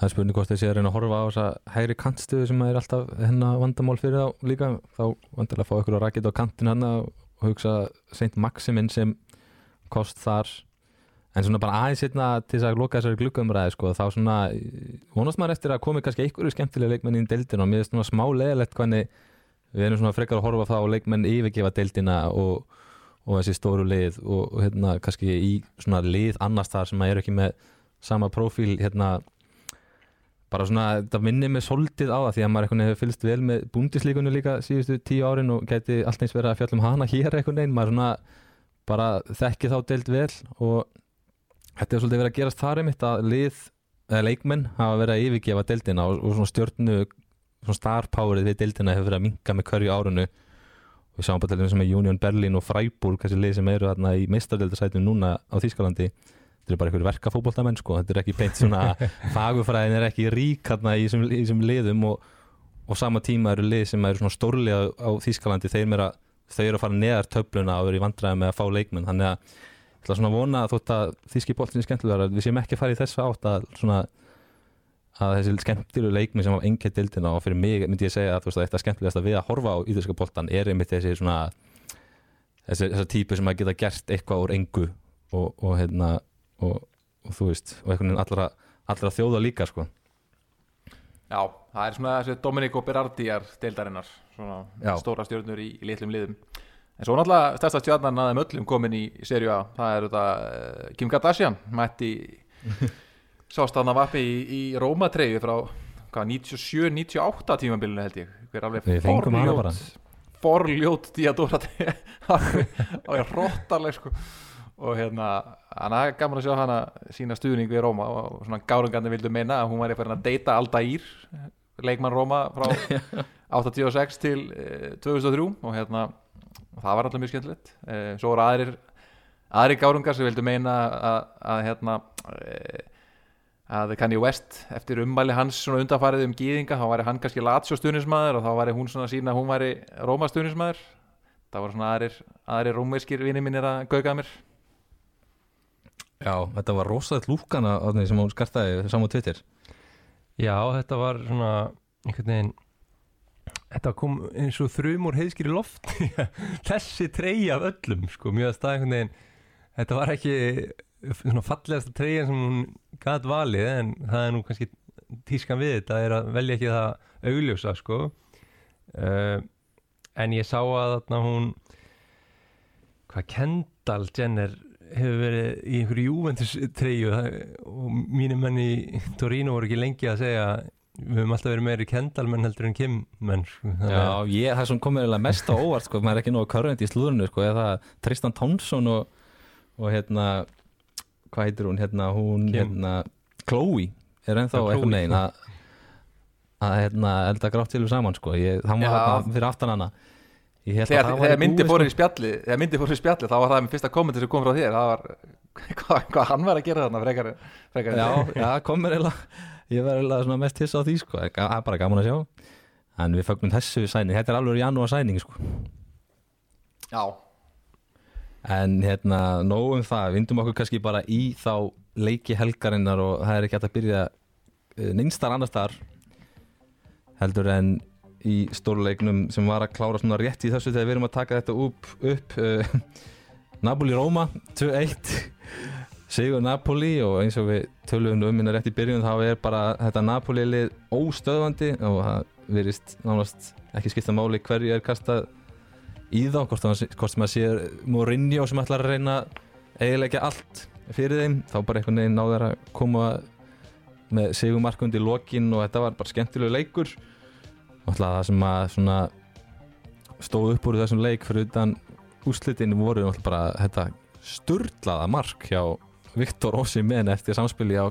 [SPEAKER 2] það er spurning hvort þessi að reyna að horfa á þessa hægri kantstöðu sem er alltaf hennar vandamál fyrir þá líka. Þá vandilega að fá ykkur að rakita á kantin hann og hugsa Saint Maximin sem kost þar. En svona bara aðeins hérna til þess að loka þessari glukkaumræði sko, þá svona vonast maður eftir að komi kannski einhverju skemmtilega leikmenn í deildina og mér finnst svona smá leðilegt hvernig við erum svona frekar að horfa á það og leikmenn yfirgefa deildina og, og þessi stóru lið og, hérna kannski í svona lið annars þar sem að eru ekki með sama prófíl hérna bara svona, þetta minnir mig svolítið á það því að maður veginn hefur fylgst vel með búndislíkunni líka síðustu tíu árin og geti allt eins verið að fjalla um hana hér einhvern veginn, maður svona bara þekki þá deild vel og þetta er svolítið verið að gerast þar einmitt að lið, eða leikmenn hafa verið að yfirgefa deildina og, og svona stjórnu svona starpowerið við deildina hefur verið að minka með hverju árunu og við sjáum bara til þess með Union Berlin og Freiburg þessi lið sem eru þarna í meistardeildasætum núna á Þýskalandi þetta er bara einhver verka fótboltamenn sko. Þetta er ekki beint svona fagufræðin er ekki rík hérna í þessum- liðum og, og sama tíma eru lið sem eru svona stórlega á Þýskalandi. Þeir eru að, þau eru að fara neðar töfluna og eru í vandræði með að fá leikmenn. Þannig að ég ætla svona að vona að þótt að þýski boltin er skemmtilegar við séum ekki að fara í þessa átt að svona að þessi skemmtilegu leikmenn sem á engið dildina og fyrir mig myndi ég segja að, veist, þetta skemmtilegast að við að horfa á íþjóðska boltan er einmitt þessi svona þessi, þessar típu sem að geta gert eitthvað úr engu og, og hérna og, og þú veist, og einhvern veginn allra, allra þjóða líka sko.
[SPEAKER 4] Já, það er svona þessi Dominic og Berardiar deildarinnar svona
[SPEAKER 2] Já.
[SPEAKER 4] stóra stjórnur í, í litlum liðum. En svo náttúrulega stærsta stjarnan að þeim öllum komin í serju A, það er þetta uh, Kim Kardashian, mætti sást hann að vappi í, í Róma treyju frá hvað, 97-98 tímabilinu held ég. Hver alveg forljót Diadora treyja og ég róttarleg sko og hérna, hann er gaman að sjá hana sína stuðning við Róma og svona gárungarnir vildu meina að hún væri farin að deyta Aldair leikmann Róma frá 86 til eh, 2003 og hérna það var alltaf mjög skemmtilegt. Eh, svo voru aðrir aðrir gárungar sem vildu meina að, að hérna eh, að Kanye West eftir ummæli hans svona undanfarið um gýðinga þá væri hann kannski Lazio stuðnismæður og þá væri hún svona sína að hún væri Róma stuðnismæður það voru svona aðrir, aðrir rómverskir vinni mínir að gauga mér
[SPEAKER 2] Já, þetta var rosaðið lúkana sem hún skartaði saman á Twitter.
[SPEAKER 3] Já, þetta var svona einhvern veginn þetta kom eins og þrjum úr heiðskýri loft. Þessi treyja af öllum sko, mjög að stað einhvern veginn þetta var ekki svona fallegasta treyja sem hún gat valið en það er nú kannski tískan við þetta er að velja ekki það augljósa sko. Uh, en ég sá að þarna hún hvað Kendall Jenner hefur verið í einhverju Juventus treyju og mínir menn í Torino voru ekki lengi að segja við höfum alltaf verið meiri Kendall menn heldur en Kim menn sko.
[SPEAKER 2] Já, ég, það sem komið eiginlega mest á óvart sko, maður er ekki nógu körrend í slúðurnu sko, eða Tristan Townsson og, og hérna hvað heitir hún, hérna hún
[SPEAKER 3] Kim.
[SPEAKER 2] hérna, Chloe er ennþá eitthvað negin að að hérna, elda grátt til saman sko. ég, hann var fyrir aftan hana
[SPEAKER 4] þegar, þegar myndi fór
[SPEAKER 2] sko.
[SPEAKER 4] í spjalli þegar myndi fór í spjalli þá var það með fyrsta kommenti sem kom frá þér það var hvað, hvað hann var að gera þarna frekar, frekar
[SPEAKER 2] já, já, kom mér eiginlega ég var eiginlega mest hissa á því sko. það er bara gaman að sjá en við fögnum þessu sæning, þetta er alveg janúar sæning sko.
[SPEAKER 4] já,
[SPEAKER 2] en hérna, nóg um það vindum okkur kannski bara í þá leiki helgarinnar og það er ekki hægt að byrja eh, neinstar annar staðar heldur en í stórleiknum sem var að klára svona rétt í þessu þegar við erum að taka þetta upp, upp uh, Napoli-Róma 2-1 Sigur Napoli og eins og við töluðum um minna rétt í byrjun þá er bara þetta Napoli-lið óstöðvandi og það verist nánast ekki skipta máli hverju er kastað í þá hvort, hvort sem að sé Mourinho sem ætlar að reyna eiginlega allt fyrir þeim þá bara einhvern veginn náður að koma með sigumarkundi í lokin og þetta var bara skemmtilegu leikur Náttúrulega það sem að svona stóð upp úr þessum leik fyrir utan úslitin voru náttúrulega bara þetta sturlaða mark hjá Viktor Osimhen eftir samspili á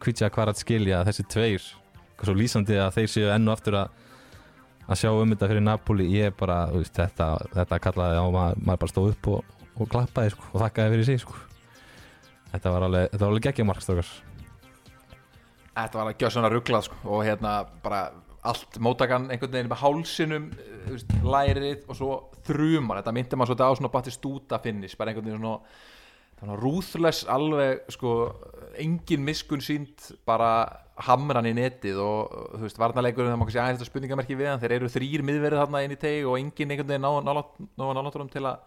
[SPEAKER 2] Kvitja Kvarat skilja þessi tveir svo lýsandi að þeir séu ennu aftur að að sjá um þetta fyrir Napoli ég bara, veist, þetta, þetta kallaði á maður, maður bara stóð upp og, og klappaði sko, og þakkaði fyrir sig sko. þetta var alveg, alveg geggja markstokar
[SPEAKER 4] þetta var að gjöra svona rugglað sko. og hérna bara allt mótakan einhvern veginn með hálsinum eh, veist, lærið og svo þrumar. Þetta myndi maður svolítið á svona Batistúta finnis bara einhvern veginn svona, rúðless alveg sko engin miskun sínt bara hamran í netið og þú veist varnarleikurinn það má sé aðeins þetta spurningamerki við hann þeir eru þrýr miðverið þarna inn í teg og engin einhvern veginn ná nálatúrum til að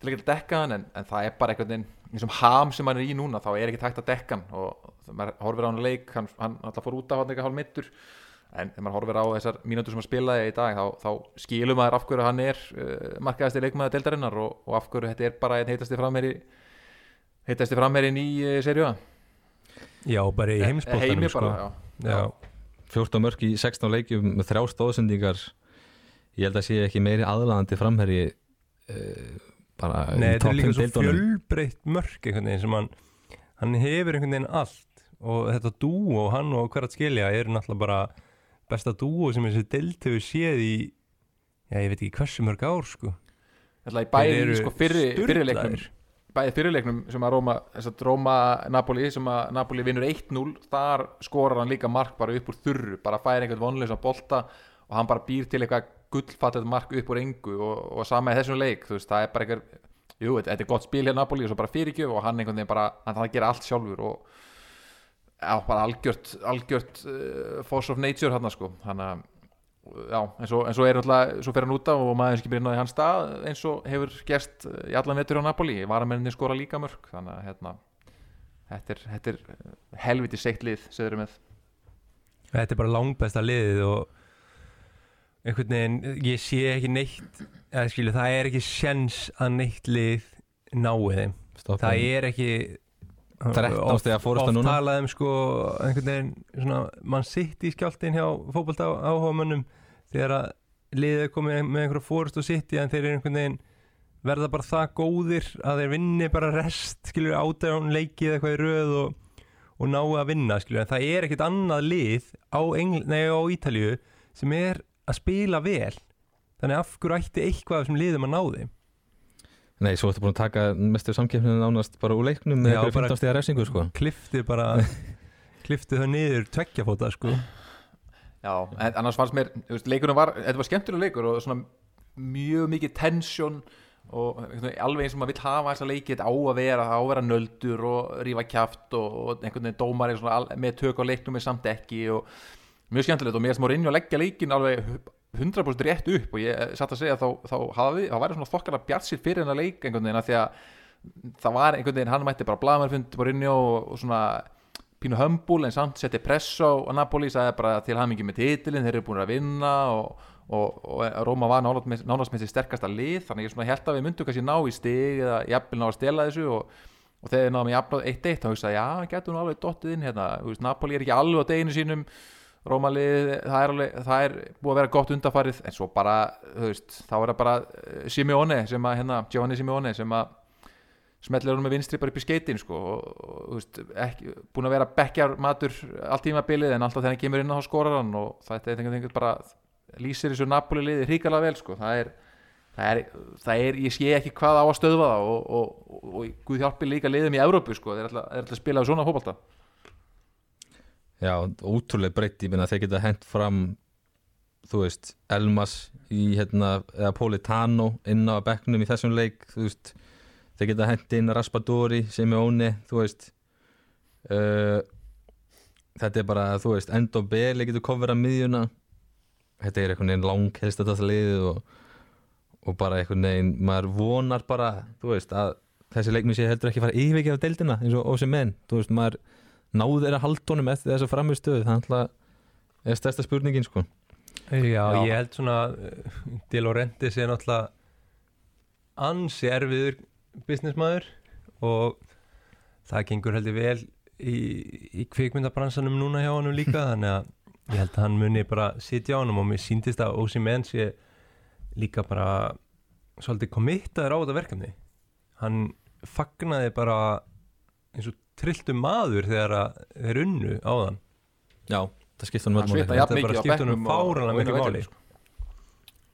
[SPEAKER 4] til að geta dekka hann en, en það er bara einhvern veginn eins og ham sem hann er í núna þá er ekki takt að dekka hann og maður horfir á hann leik hann, hann alltaf fór út af hann eitthvað hálf mittur en þegar maður horfir á þessar mínútur sem hann spilaði í dag þá, þá skilum maður af hverju hann er uh, markaðasti leikmaður deildarinnar og, og af hverju þetta er bara einn heitasti framherri heitasti framherrin í uh, serju
[SPEAKER 3] Já, bara í heimsbóltanum
[SPEAKER 4] heimi
[SPEAKER 3] sko.
[SPEAKER 4] bara, já.
[SPEAKER 3] Já,
[SPEAKER 2] 14 mörg í 16 leikjum með þrjá stóðsendingar ég held að sé ekki meiri aðlaðandi framherji uh, bara
[SPEAKER 3] Nei, þetta er líka
[SPEAKER 2] 5
[SPEAKER 3] svo
[SPEAKER 2] deildunum.
[SPEAKER 3] fjölbreytt mörk einhvern veginn sem hann hann hefur einhvern veginn allt og þetta dúo, hann og hver að skilja eru náttúrulega bara besta dúo sem þessi deild hefur séð í já, ég veit ekki hversu mörg ár sko
[SPEAKER 4] Ætla, í
[SPEAKER 3] Þeir
[SPEAKER 4] bæði
[SPEAKER 3] eru
[SPEAKER 4] sko, fyrri, fyrri leiknum
[SPEAKER 3] sturlaðir.
[SPEAKER 4] bæði fyrirleiknum sem að Róma, Róma Napoli sem að Napoli vinnur 1-0 þar skorar hann líka mark bara upp úr þurru bara fær einhvern vonleysa bolta og hann bara býr til eitthvað gullfattet mark upp úr engu og, og sama í þessum leik þú veist, það er bara einhver jú, þetta er gott spil hér Napoli og svo bara fyrirgjöf og hann einhvern veginn bara, hann það gera allt sjálfur og já, bara algjört algjört uh, force of nature hann sko, hann að já, en svo, en svo er alltaf, svo fer hann út af og maður er ekki byrjað í hans stað eins og hefur gerst í allan vetur á Napoli. Varamenninni skora líka mörg þannig að hérna þetta er, þetta er helviti seitt lið segður með.
[SPEAKER 3] Þetta er bara langbesta liðið og einhvern veginn, ég sé ekki neitt eða skilu, það er ekki sjens að neitt lið nái þeim.
[SPEAKER 2] Stoppa.
[SPEAKER 3] það er ekki
[SPEAKER 2] 13 stiga fórusta
[SPEAKER 3] oft
[SPEAKER 2] núna.
[SPEAKER 3] talað um sko einhvern veginn svona mann sitt í skjáltin hjá fótbolta áhuga mönnum þegar að liðið komið með einhverja fórust og sitt en þeir eru einhvern veginn verða bara það góðir að þeir vinni bara rest skilur ádæðan leiki eða eitthvað í röð og, og ná að vinna skilur en það er ekkert annað lið á, nei, á Ítalíu sem er að spila vel. Þannig af hverju ætti eitthvað þessum liðum að ná þeim
[SPEAKER 2] Nei, svo ertu búin að taka mestu samkeppninu nánast bara úr leiknum með
[SPEAKER 3] bara-
[SPEAKER 2] 15 stiga refsingu sko.
[SPEAKER 3] klifti bara klifti það niður tveggjafóta sko
[SPEAKER 4] já, en annars fannst mér, leikurinn var þetta var skemmtilega leikur og svona mjög mikið tension og alveg eins og maður vill hafa þessa leiki þetta á að vera, á að vera nöldur og rífa kjaft og, og einhvern veginn dómar með tök á leiknum með samt ekki og mjög skemmtilegt og mér sem var inn og leggja leikin alveg 100% rétt upp og ég satt að segja þá, þá hafi, þá væri svona þokkala bjart sér fyrir hennar leik einhvern veginn að því að það var einhvern veginn, hann mætti bara blaðmærfund bara inni og, og svona pínu hömbul en samt setti press á Napoli sagði bara til hamingi með titilin þeir eru búin að vinna og, og, og Róma var nánast með, sér sterkasta lið þannig ég svona held að við myndum kannski ná í stig eða jafnvel ná að stela þessu og, þegar við náðum jafnvel 1-1 þá hugsaði já, getur nú alveg dottið inn hérna. Napoli er ekki alveg á deginu sínum Rómalið, það er, alveg, það er búið að vera gott undarfarið en svo bara, þú veist, þá er það bara eh, Simeone sem að, hérna, Giovanni Simeone sem að smetlir hann með vinstri bara upp í skeitin sko, og, og þú veist, ekki, búin að vera bekkjar matur allt tímabilið en alltaf þegar hann kemur inn á skorar hann og þetta er veginn bara lýsir þessu Napoli liði hrikalega vel sko. það, er, það, er, það er ég sé ekki hvað á að stöðva það og, og, Guð hjálpi líka liðum í Evrópu sko. þeir ætla, þeir ætla að spila á svona fótbolta
[SPEAKER 2] Já, ótrúlega breytt, ég minna þeir geta hent fram þú veist, Elmas í hérna, eða Politano inn á bekknum í þessum leik þú veist, þeir geta hent inn Raspadori sem óni, þú veist uh, þetta er bara, þú veist, Endo Beli getur kofverað miðjuna. Þetta er einhvern veginn langhelst að þetta liðið og, og bara einhvern veginn maður vonar bara, þú veist að þessi leiknum sé heldur ekki að fara yfirgefa deildina eins og ósum menn, þú veist, maður náðu þeirra haldunum eftir þess að framistöðu það er stærsta spurningin sko.
[SPEAKER 3] Já,
[SPEAKER 4] Já.
[SPEAKER 3] ég held svona uh, Di Laurentiis er náttúrulega ansi erfiður businessmaður og það gengur heldur vel í, í kvikmyndabransanum núna hjá honum líka þannig að ég held að hann muni bara sitja á honum og mér síndist að Ósi Menn sé líka bara svolítið kommittaður á þetta verkefni. Hann fagnaði bara eins og trilltu maður þegar að þeir unnu á þann
[SPEAKER 2] Já, það hann mörg
[SPEAKER 4] svita
[SPEAKER 2] máli
[SPEAKER 4] mikið bekknum og-
[SPEAKER 3] fáránlega
[SPEAKER 4] og
[SPEAKER 3] miklu
[SPEAKER 4] inn á
[SPEAKER 3] máli.
[SPEAKER 4] sko.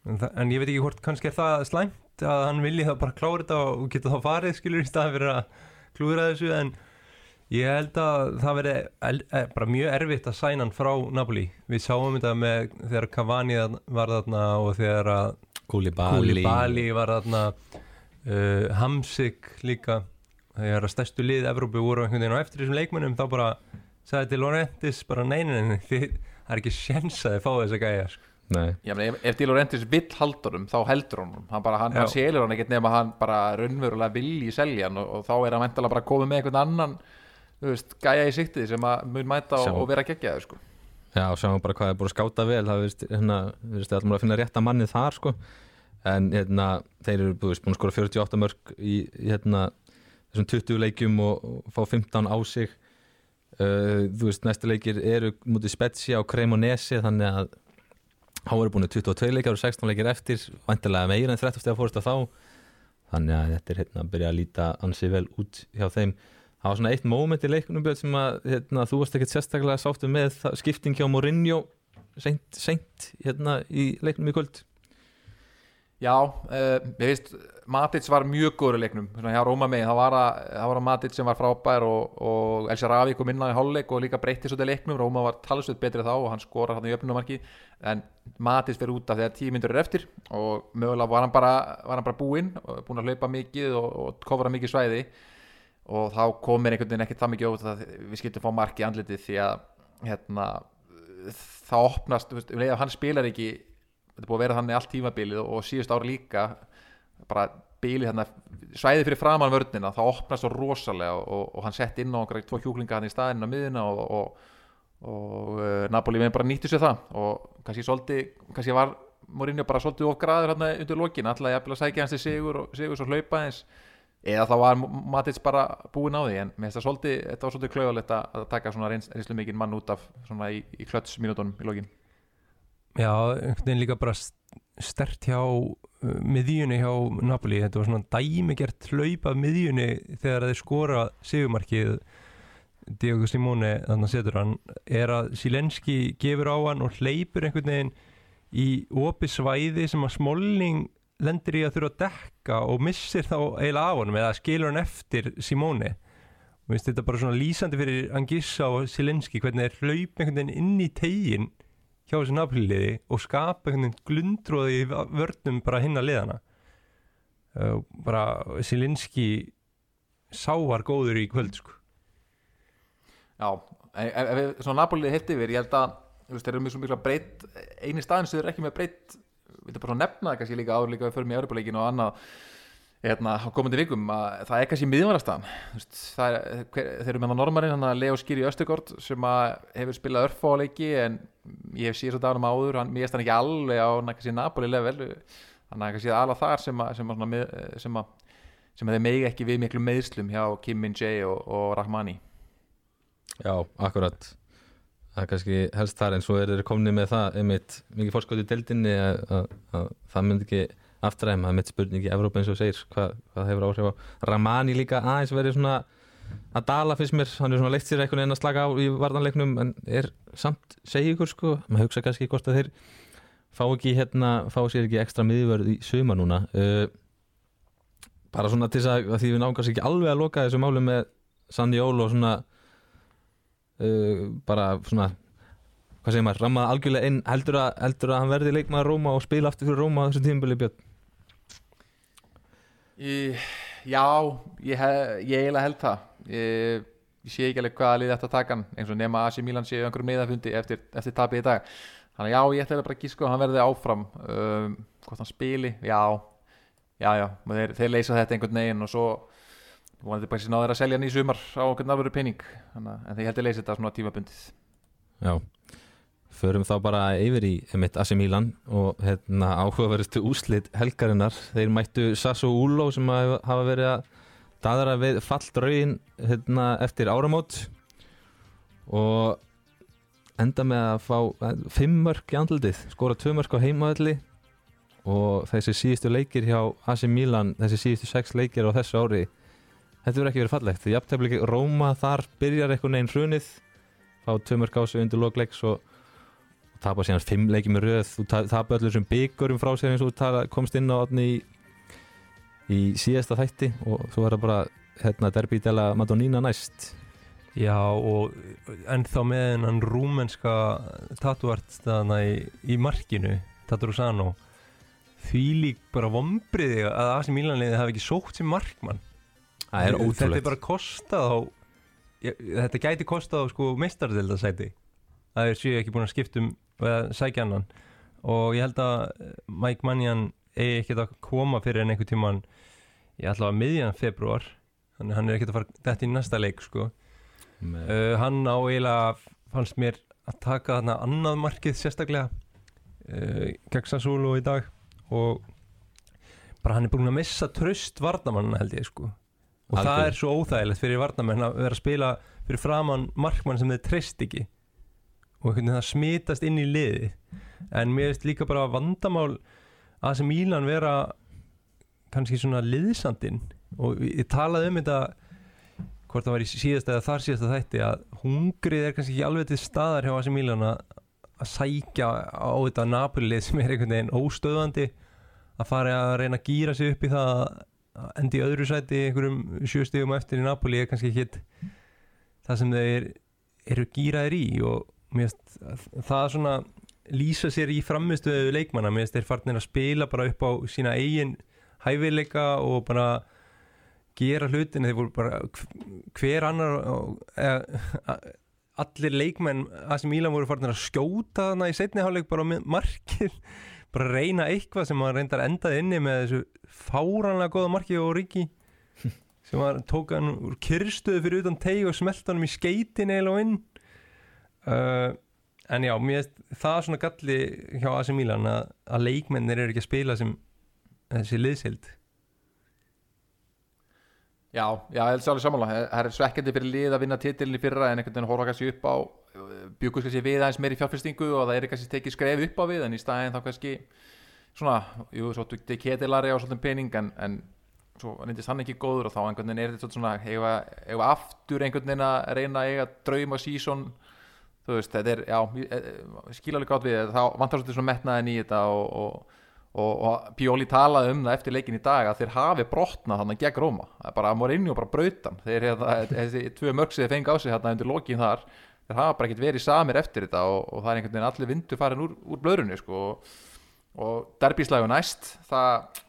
[SPEAKER 3] en, það, en ég veit ekki hvort kannski er það slæmt að hann vilji það bara klára þetta og geta þá farið skilur í staðan fyrir að klúðra þessu en ég held að það veri bara mjög erfitt að sæna hann frá Napoli. Við sáum þetta með þegar Cavani var þarna og þegar að Koulibaly var þarna uh, Hamsik líka þegar að stærstu lið Evrópu voru einhvern veginn á eftir þessum leikmönnum þá bara sagði til Laurentis bara neinin það er ekki sjens að þið fá þess að gæja sko.
[SPEAKER 2] Nei,
[SPEAKER 4] Já, meni, ef, ef Di Laurentiis vill haldur hann þá heldur honum. Hann, bara, hann, hann selur hann ekkert nema hann bara raunverulega vilji selja hann og, og þá er hann væntalega bara komið með einhvern annan veist, gæja í siktið sem að mun mæta og, og vera geggjaður sko.
[SPEAKER 2] já, sjáum bara hvað er búin að skáta vel. Það verðist, hérna, verðist að finna rétta mannið þar sko. En hérna, þeir eru búin að skora 48 mörg í hérna, þessum 20 leikjum og, og fá 15 á sig. Uh, þú veist, næstu leikir eru mútið Spezia og Cremonese þannig að há eru búin 22 leikjar og 16 leikir eftir vantilega meira en 30 stegar fórst að þá. Þannig að þetta er hérna að byrja að líta ansi vel út hjá þeim. Það var svona eitt moment í leikunum sem að hérna, þú varst ekkert sérstaklega sáttu með skipting hjá Mourinho seint, seint hérna í leiknum í kvöld.
[SPEAKER 4] Já, uh, ég veist Matic var mjög góður í leiknum. Hjá Róma megin, það var að, að Matic sem var frábær og, og Elsa Ravi kom inn á í hálfleik og líka breytti svolítið leiknum. Róma var talsveit betri þá og hann skorar hann í öfnumarki en Matic fyrir út af þegar tíu myndur er eftir og mögulega var hann bara, var hann bara búinn búinn að hlaupa mikið og, og kofra mikið svæði. Og þá kom mér einhvern veginn ekkert það mikið ótt að við skiltum fá mark í andlitið því að hérna, það opnast, um leið að hann spilar ekki þetta búið að vera þannig allt tímabilið og síðust ári líka bara bilið þarna svæði fyrir framan vörnina það opnast svo rosalega og, og hann sett inn á okkar tvo hjúklinga hann í staðinn á miðuna og, og, og uh, Napoli með bara nýttu sér það og kannski svolítið, kannski var Mourinho bara svolítið of graður hérna undir lokin alltaf jafnvel að sækja hans til sigur og sigur svo hlaupa eins eða þá var Matic bara búinn á því en mér finnst það svolítið, þetta var svolítið klauðalegt að að taka svona reyns, reynslu mikinn mann út af svona í, í klöts mínútonum í lokin.
[SPEAKER 3] Já, einhvern veginn líka bara stert hjá uh, miðjunni hjá Napoli, þetta var svona dæmigert hlaup af miðjunni þegar þeir skora sigumarkið Diogo Simone, þannig að setur hann er að Silenski gefur á hann og hleypur einhvern veginn í opi svæði sem að Smolling lendir í að þurfa að dekka og missir þá eiginlega af honum eða skilur hann eftir Simone. Og þetta er bara svona lýsandi fyrir Angissa og Silenski hvernig þeir hlaup einhvern veginn inn í tegin hjá þessu nafnliði og skapa einhvern veginn glundróði í vörnum bara hinn að liðana uh, bara Silinski sávar góður í kvöld sko.
[SPEAKER 4] Já, ef, ef við svona Napoli heilt yfir, ég held að þeir eru svo mikla breytt eini staðin sem þeir eru ekki með breytt við þetta bara svona nefna það kannski líka áður líka við förum í Európa-leikin og annað hérna, komandi vikum að það er kannski miðvarastafn er, hver, þeir eru með það normarinn hann að Leo Skiri Östegård sem hefur spilað örfá á leiki en ég hef síðan dagunum áður hann, mér erst hann ekki alveg á Napoli level. Þannig að kannski alveg þar sem að, sem að, að, sem að, sem þeir megi ekki við miklu meðslum hjá Kim Min-jae og, og Rahmani.
[SPEAKER 2] Já, akkurat. Það er kannski helst þar en svo er þeir komni með það einmitt mikið fórskot í að, að það myndi ekki aftræðum, það er mitt spurning í Evrópa eins og segir, hvað, hvað hefur áhrif á Ramani líka aðeins verið svona að dala fyrst mér, hann er svona leitt sér einhvern veginn að slaka á í varðanleiknum en er samt, segi ykkur sko maður hugsa kannski hvort að þeir fá ekki hérna, fá sér ekki ekstra miðvörð í suma núna uh, bara svona til þess að, því við náum kannski ekki alveg að loka þessu málu með Sandy Ól og svona uh, bara svona hvað segir maður, rammað algjörlega inn heldur að, heldur að hann verði leikmaður Róma og spila aftur fyrir Róma á þessu tímbili björn
[SPEAKER 4] Í, já, ég, hef, ég eiginlega held það. Ég, ég sé ekki alveg hvaða lið þetta taka hann eins og nema AC Milan séu einhverjum meðafundi eftir, eftir tapið í dag. Þannig já, ég ætla bara að gíska að hann verði áfram. Um, hvort hann spili, já já, já, þeir, þeir leysa þetta einhvern veginn og svo vonandi bara síðan á þeir að selja í sumar á einhvern þannig, að- en þeir heldur leysa þetta svona tímabundið.
[SPEAKER 2] Já, förum þá bara yfir í mitt AC Milan og hérna áhugaverðustu úslit helgarinnar. Þeir mættu Sasso Ulo sem hafa verið að daðra við falldraugin hérna, eftir áramót. Og enda með að fá eh, fimm mörk í andlitið, skora tvö mörk á heimaðalli og þessi síðustu leikir hjá AC Milan, þessi síðustu sex leikir á þessu ári þetta verður ekki verið fallegt, því jafntefni Róma þar byrjar einhvern veginn hrunið. Fá tvö mörk á sig undir lokleiks og, og tapa síðan fimm leiki með röð. Þú ta- tapa öllum sem byggurum frá sér eins og komst inn á átni í, í síðasta þætti og svo var það bara hérna, derbi dela Madonnina næst.
[SPEAKER 3] Já og ennþá með hennan rúmenska tatuart í, í markinu Taturusano því lík bara vombriði að AC Milanliði hafi ekki sótt sem markmann.
[SPEAKER 2] Það er
[SPEAKER 3] Þetta er bara kostað á þetta gæti kostað á sko meistardildasæti það er séu ekki búin að skipta um eða sækja annan. Og ég held að eh, Mike Mannian eigi ekkert að koma fyrir en einhver tíman ég ætla að miðjan februar þannig að hann er ekkert að fara þetta í næsta leik sko. Uh, hann á eiginlega fannst mér að taka þarna annað markið sérstaklega uh, gegn Sassúlu í dag. Og bara hann er búin að missa tröst varnamann held ég sko. Og það
[SPEAKER 2] Algjörlega.
[SPEAKER 3] er svo óþægilegt fyrir varnamenn að vera að spila fyrir framann markmann sem þeir treyst ekki og einhvern veginn það smitast inn í liði en mér veist líka bara vandamál að sem Mílan vera kannski svona liðsandinn. Og ég talaði um þetta hvort það var í síðasta eða þar síðasta þætti að hungrið er kannski ekki alveg til staðar hjá AC Milan að að sækja á þetta Napoli sem er einhvern veginn óstöðandi að fara að reyna að gýra sig upp í það að endi öðru sæti einhverjum sjöstegum eftir í Napoli er kannski ekki það sem þeir eru gýraðir í. Og að það svona lýsa sér í framistuðu leikmanna. Mér finnst þeir farnir að spila bara upp á sína eigin hæfileika og bara gera hlutin þeir voru bara hver annar eða, allir leikmenn að sem Ílan voru farin að skjóta þarna í setni hálfleik bara markið. Bara reyna eitthvað sem maður reyndar endaði inni með þessu fáranlega góða markið og Riki sem var tók hann úr kyrstuðu fyrir utan teg og smelt hann í skeitin eða og inn uh, en já, mér það svona galli hjá AC Milan að, að leikmennir eru ekki að spila sem þessi liðsild
[SPEAKER 4] Já, já, ég held sér alveg sammála. Það er svekkjandi fyrir lið að vinna titilin í fyrra en einhvern veginn horfa kannski upp á bjúkust kannski við aðeins meiri fjárfestingu og það er kannski tekið skref upp á við en í staðin þá kannski svona, jú, svo tekið ketilari á svolítið pening en, en svo reyndist hann ekki góður og þá einhvern veginn er þetta svona eiga aftur einhvern veginn að reyna að eiga drauma sísón þú veist, þetta er, já, skil alveg gátt við þá vantar svolítið svona metnaðin í þetta og, og og, og Pjóli talaði um það eftir leikin í dag að þeir hafi brotnað þannig gegn Róma. Það er bara Morinni og bara brautan þeir hefða þessi tvö mörg sem þeir fengi á sig hérna undir lokin þar þeir hafa bara ekkert verið samir eftir þetta og, það er einhvern veginn allir vindu farin úr, úr blöðrunni sko. og, derbíslægu næst það,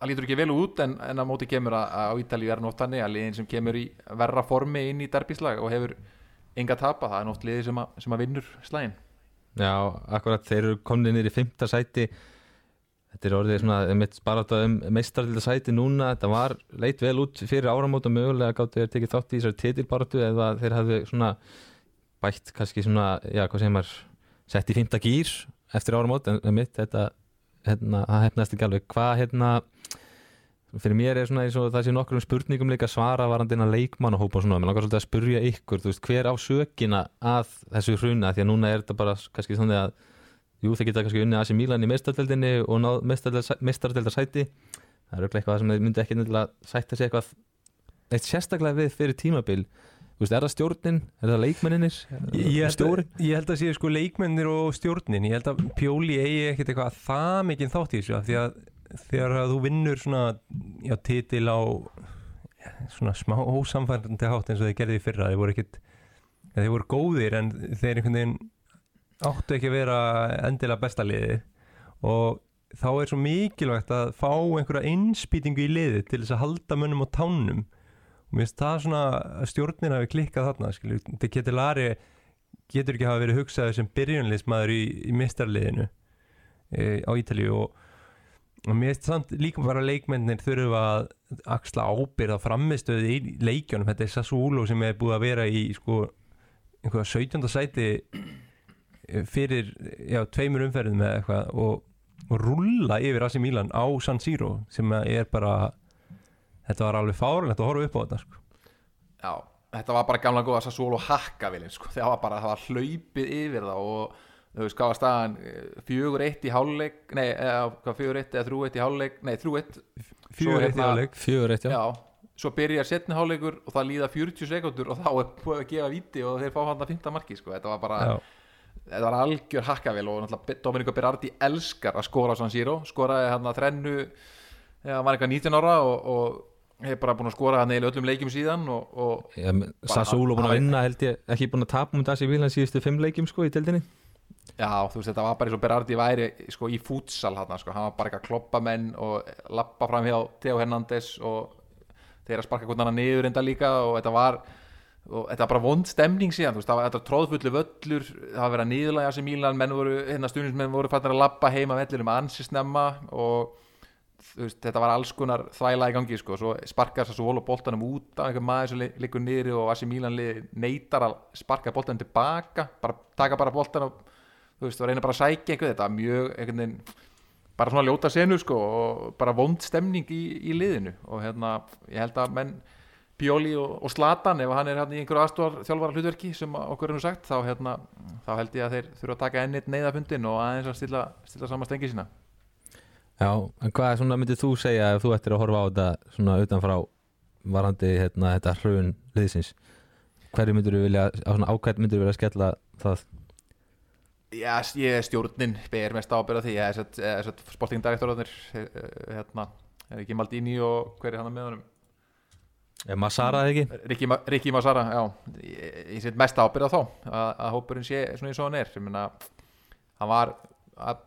[SPEAKER 4] það lítur ekki vel út en, en að móti kemur að, að á Ítalíu er nótt þannig að liðin sem kemur í verra formi inn í derbíslæg og hefur enga tapa, það er nótt liði sem, sem að vinnur slægin
[SPEAKER 2] Já, akkurat þeir eru komin inn í fymta sæti. Þetta er orðið svona mitt barátta um meistarlita sæti núna, þetta var leit vel út fyrir áramót og mögulega gáttu þeir tekið þátt í þessari titilbaráttu eða þeir hafðu svona bætt kannski svona, já hvað segir maður sett í fymta gýr eftir áramót. En mitt þetta, hérna, það hefnast ekki alveg, hvað hérna fyrir mér er svona eins og það sé nokkur um spurningum líka svara varandina leikmann og svona, mér langar svolítið að spurja ykkur, veist, hver á sökina að þessu hruna, því að núna er þetta bara kannski svona að jú þeir geta kannski unnið AC Milan í meistardeldinni og náð meistardeldarsæti það er auðvitað eitthvað sem þeir myndi ekki nefnilega sætta sig eitthvað eitt sérstaklega við fyrir tímabil. Veist, er það stjórnin, er það leikmenninir
[SPEAKER 3] Ég, held að, ég held að séu sko leikmennir og stjórnin. Ég held að Pjóli eigi ekkert eitthvað það mikið þátt í þessu af því að þegar að þú vinnur svona já, titil á svona smá ósamfærandi hátt eins og þeir gerði fyrra. Þeir voru ekkert, ja, þeir voru góðir en þeir einhvern veginn áttu ekki að vera endilega besta liði og þá er svo mikilvægt að fá einhverja innspýtingu í liði til þess að halda mönnum á tánum. Og mér finnst það svona að stjórnin hafi klikkað þarna skilju, þetta getur Lari getur ekki hafa verið hugsaður sem byrjunleismadur í, í mistarliðinu e, á Ítalíu. Og, og mér finnst samt líka bara leikmennir þurfa að axla ábyrða framistöði í leikjónum þetta er Sassuolo sem er búið að vera í sko einhverja 17. sæti e, fyrir já, tveimur umferðin með eitthvað og, og rulla yfir Asi Milan á San Siro sem er bara þetta var alveg fárlegt að horfa upp á þetta sko.
[SPEAKER 4] Já, þetta var bara gamla góða Sassúl og Hakkavilin sko. það var bara, það var hlaupið yfir það og þú veist, hvað var staðan? Fjögur eitt í háluleik nei, eða fjögur eitt eða þrjú eitt í háluleik nei, þrjú eitt.
[SPEAKER 3] Fjögur eitt í háluleik
[SPEAKER 2] Fjögur eitt, já,
[SPEAKER 4] já, svo byrjar setni háluleikur og það líða 40 sekundur og þá er búið að gefa viti og þeir fá hann að 15 marki sko. þetta var bara
[SPEAKER 3] Já.
[SPEAKER 4] þetta var algjör Hakkavil og náttúrulega Dominico Berardi elskar að skora á San Siro. Skoraði hann að þrennu hann var eitthvað 19 ára og, og hefur bara búin að skora hann eða öllum leikjum síðan og, og
[SPEAKER 2] já Sassúlo búin að vinna held ég ekki búin að tapa um þessi Milan síðustu fimm leikjum sko í deildinni
[SPEAKER 4] Já, þú veist, þetta var bara eins og Berardi væri sko, í fútsal hann, sko, hann var bara eitthvað kloppa menn og lappa fram hjá Theo Hernandez og þeir að sparka hann niður enda líka og þetta var og þetta var bara vond stemning síðan veist, það var tróðfullu völlur það var verið að niðurlæga sem Mílan menn voru, hérna stundismenn voru fannir að lappa heima vellir um ansi snemma og veist, þetta var alls konar þvæla í gangi sko, svo sparkar þess að volu boltanum út á einhver maður sem li- liggur niður og Asi Mílan neytar að sparka boltanum tilbaka bara taka bara boltan og þú veist, og reyna bara að sækja einhver þetta var mjög einhvern veginn bara svona ljóta senu sko og bara vond stemning í, í liðinu. Og hérna ég held að menn Bjóli og, og Slatan ef hann er hérna í einhverju aðstofar þjálfara hlutverki sem okkur er nú sagt þá, hérna, þá held ég að þeir þurfa að taka ennit neyðafundin og aðeins að stilla, stilla saman stengi sína.
[SPEAKER 2] Já, en hvað svona myndið þú segja ef þú ættir að horfa á þetta svona utanfrá varandi hérna, þetta hrun liðsins? Hverju myndir þú vilja, á svona ákvæmt myndir þú vilja skella það
[SPEAKER 4] Já, ég er stjórnin, ber mest ábyrða því. Ég er þess að sportingdirektorarnir hérna, er ekki Maldini og hver er hann með honum
[SPEAKER 2] Er Massara það ekki?
[SPEAKER 4] Rikki, Rikki Massara, já. Ég, ég set mest ábyrða þá að, að hópurinn sé svona eins og hann er. Ég meina, hann var að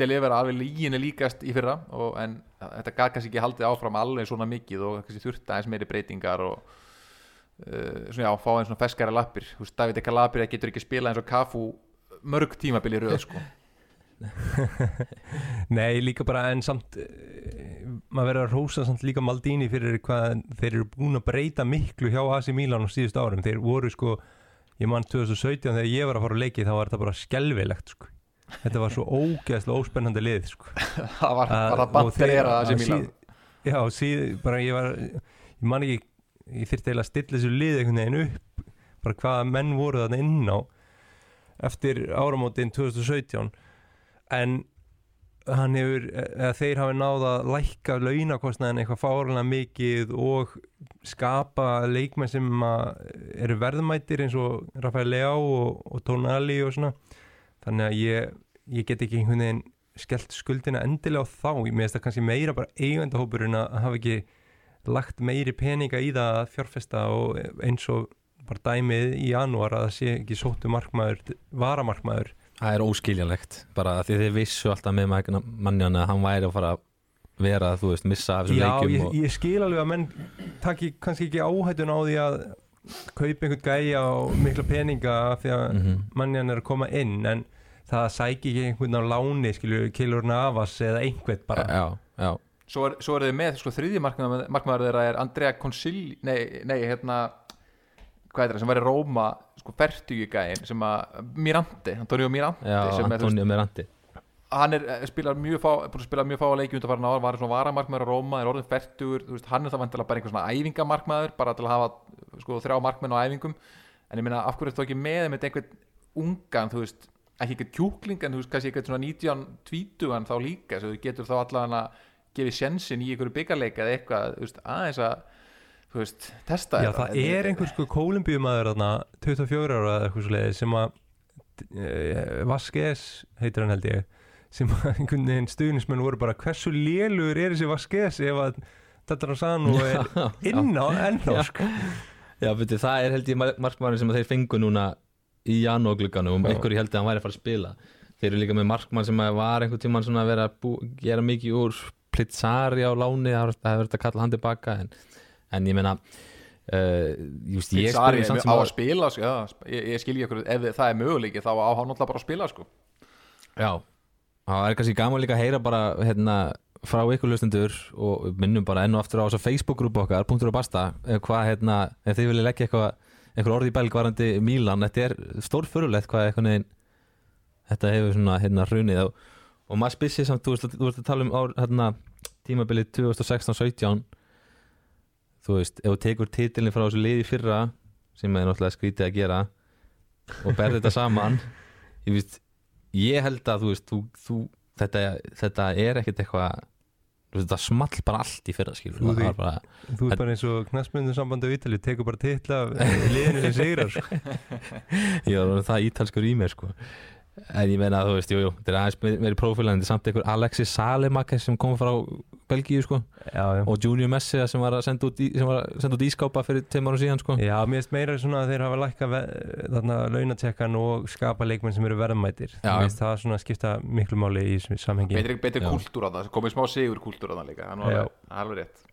[SPEAKER 4] delivera alveg líginni líkast í fyrra og, en þetta gæt kannski ekki haldið áfram alveg svona mikið og kannski þurfti aðeins meiri breytingar og uh, svona já, fá einn svona feskara lappir. Þú veist, David Calabria getur ekki spila eins og Kafu mörg tímabili röð sko.
[SPEAKER 3] Nei, líka bara en samt eh, maður verður að rósa samt líka Maldini fyrir hvað þeir eru búin að breyta miklu hjá AC Milan á síðust árum þeir voru sko, ég mann 2017 þegar ég var að fara að leiki þá var þetta bara skelvilegt sko. þetta var svo ógeðslega óspennandi lið sko.
[SPEAKER 4] það var bara að þessi Mílan
[SPEAKER 3] síð- Já, síð, bara ég var ég man ekki, ég þyrfti eiginlega að stilla þessu lið einhvern veginn upp bara hvaða menn voru þarna inn á eftir áramótin 2017 en hann hefur, eða þeir hafi náð að lækka launakostnaðin eitthvað fárlega mikið og skapa leikmenn sem að eru verðmættir eins og Rafael Leao og, og Tonali og svona. Þannig að ég, ég get ekki einhvern veginn skellt skuldina endilega á þá. Ég meðist það kannski meira bara eigandahópurinn að hafa ekki lagt meiri peninga í það að fjárfesta og eins og bara dæmið í janúar að það sé ekki sóttu markmaður, varamarkmaður.
[SPEAKER 2] Það er óskiljanlegt bara að því þið vissu alltaf með mannjan að hann væri að fara að vera, þú veist, missa af þessum
[SPEAKER 3] Já,
[SPEAKER 2] leikjum
[SPEAKER 3] ég,
[SPEAKER 2] og,
[SPEAKER 3] ég skil alveg að menn taki kannski ekki áhættun á því að kaupa einhvern gæja og mikla peninga af því að
[SPEAKER 2] Mhm.
[SPEAKER 3] mannjan er að koma inn en það sæki ekki einhvern á láni skilju, Kilur Navas eða einhvern bara.
[SPEAKER 2] Já, já,
[SPEAKER 4] svo er, svo er þið með sko, þriðji markmaður, markmaður þeirra er Andrea Consigli nei, nei, hérna hvað er það sem var í Róma sko, fertugi gæðin sem að Mirante, Antonio Mirante
[SPEAKER 2] já
[SPEAKER 4] er, þú
[SPEAKER 2] Antonio Mirandi
[SPEAKER 4] hann er eh, spilar mjög fá búin að spila mjög fá leiki undan farin ára var svona varamarkmaður á Róma, er orðin fertugur veist, hann er það vantilega bara einhver svona æfingamarkmaður bara til að hafa sko, þrjá markmenn á æfingum. En ég meina af hverju er það ekki með með einhvern ungan þú veist ekki eitthvað kjúkling en þú veist kannski eitthvað svona 19 tvítugan þá líka þú getur þá allan að gefið sjensin í einhverju byggarleika eða eitthvað þú veist, aðeins að þú veist, testa
[SPEAKER 3] Já,
[SPEAKER 4] þetta.
[SPEAKER 3] það er einhver sko kólumbíumæður þarna 24 ára eða eitthvað svo leiði sem að e, Vasquez heitir hann held ég sem að einhvern veginn stuðnismenn voru bara hversu lélugur er þessi Vasquez ef að Tatarasano er inn á enná
[SPEAKER 2] Já.
[SPEAKER 3] sko.
[SPEAKER 2] Já, veitir, það er held ég markmannin sem þeir fengu núna í janúarglugganum og
[SPEAKER 3] Já.
[SPEAKER 2] einhverju held að hann væri að fara að spila þeir eru líka með markmann sem var einhvern tímann svona að vera að gera mikið úr Plitzari á láni það hefur verið að kalla hann tilbaka en, en ég meina uh, just, ég spyrir samt
[SPEAKER 4] á að
[SPEAKER 2] að
[SPEAKER 4] spila sko, já, ég, ég skilji okkur, ef það er möguleiki þá á hann alltaf bara að spila sko.
[SPEAKER 2] Já, það er kannski gaman líka að heyra bara hérna, frá ykkur lustendur og minnum bara enn og aftur á þessa Facebook-grúpu okkar, punktur og basta ef hvað, hérna, ef þið viljið leggja eitthvað einhver orði í belg varandi Mílan þetta er stórfurulegt hvað eitthvað neginn þetta hefur svona hérna hrunið og, og maður spyrir samt, þú veist að tala um ár, hérna, tímabilið 2016-17 þú veist, ef þú tekur titilin frá þessu liði fyrra sem er náttúrulega skrítið að gera og berð þetta saman ég veist, ég held að þú veist, þú, þú, þetta, þetta er ekkert eitthvað þetta small bara allt í fyrra skilur
[SPEAKER 3] Þú
[SPEAKER 2] bara,
[SPEAKER 3] Þú er bara eins og knastmyndu sambandi á Ítali tekur bara titla af liðinu sem sigrar sko.
[SPEAKER 2] ég var það ítalskur í mér sko en ég meina að þú veist, jú, jú, þetta er aðeins meiri, meiri prófíl en þetta er samt einhver Alexis Salemakers sem kom frá Belgíu sko.
[SPEAKER 3] Já, já.
[SPEAKER 2] Og Junior Messi sem var að senda út, í, sem var að senda út ískápa fyrir tveim árum síðan sko.
[SPEAKER 3] Já, mér finnst meira svona að þeir hafa lækka þarna launatekkan og skapa leikmenn sem eru verðmætir.
[SPEAKER 2] Já.
[SPEAKER 3] Mér finnst það svona skipta miklu máli í samhengi.
[SPEAKER 4] Betri, betri
[SPEAKER 2] Já.
[SPEAKER 4] kúltúr á það, komið smá sigur kúltúr á það líka, það það er alveg rétt.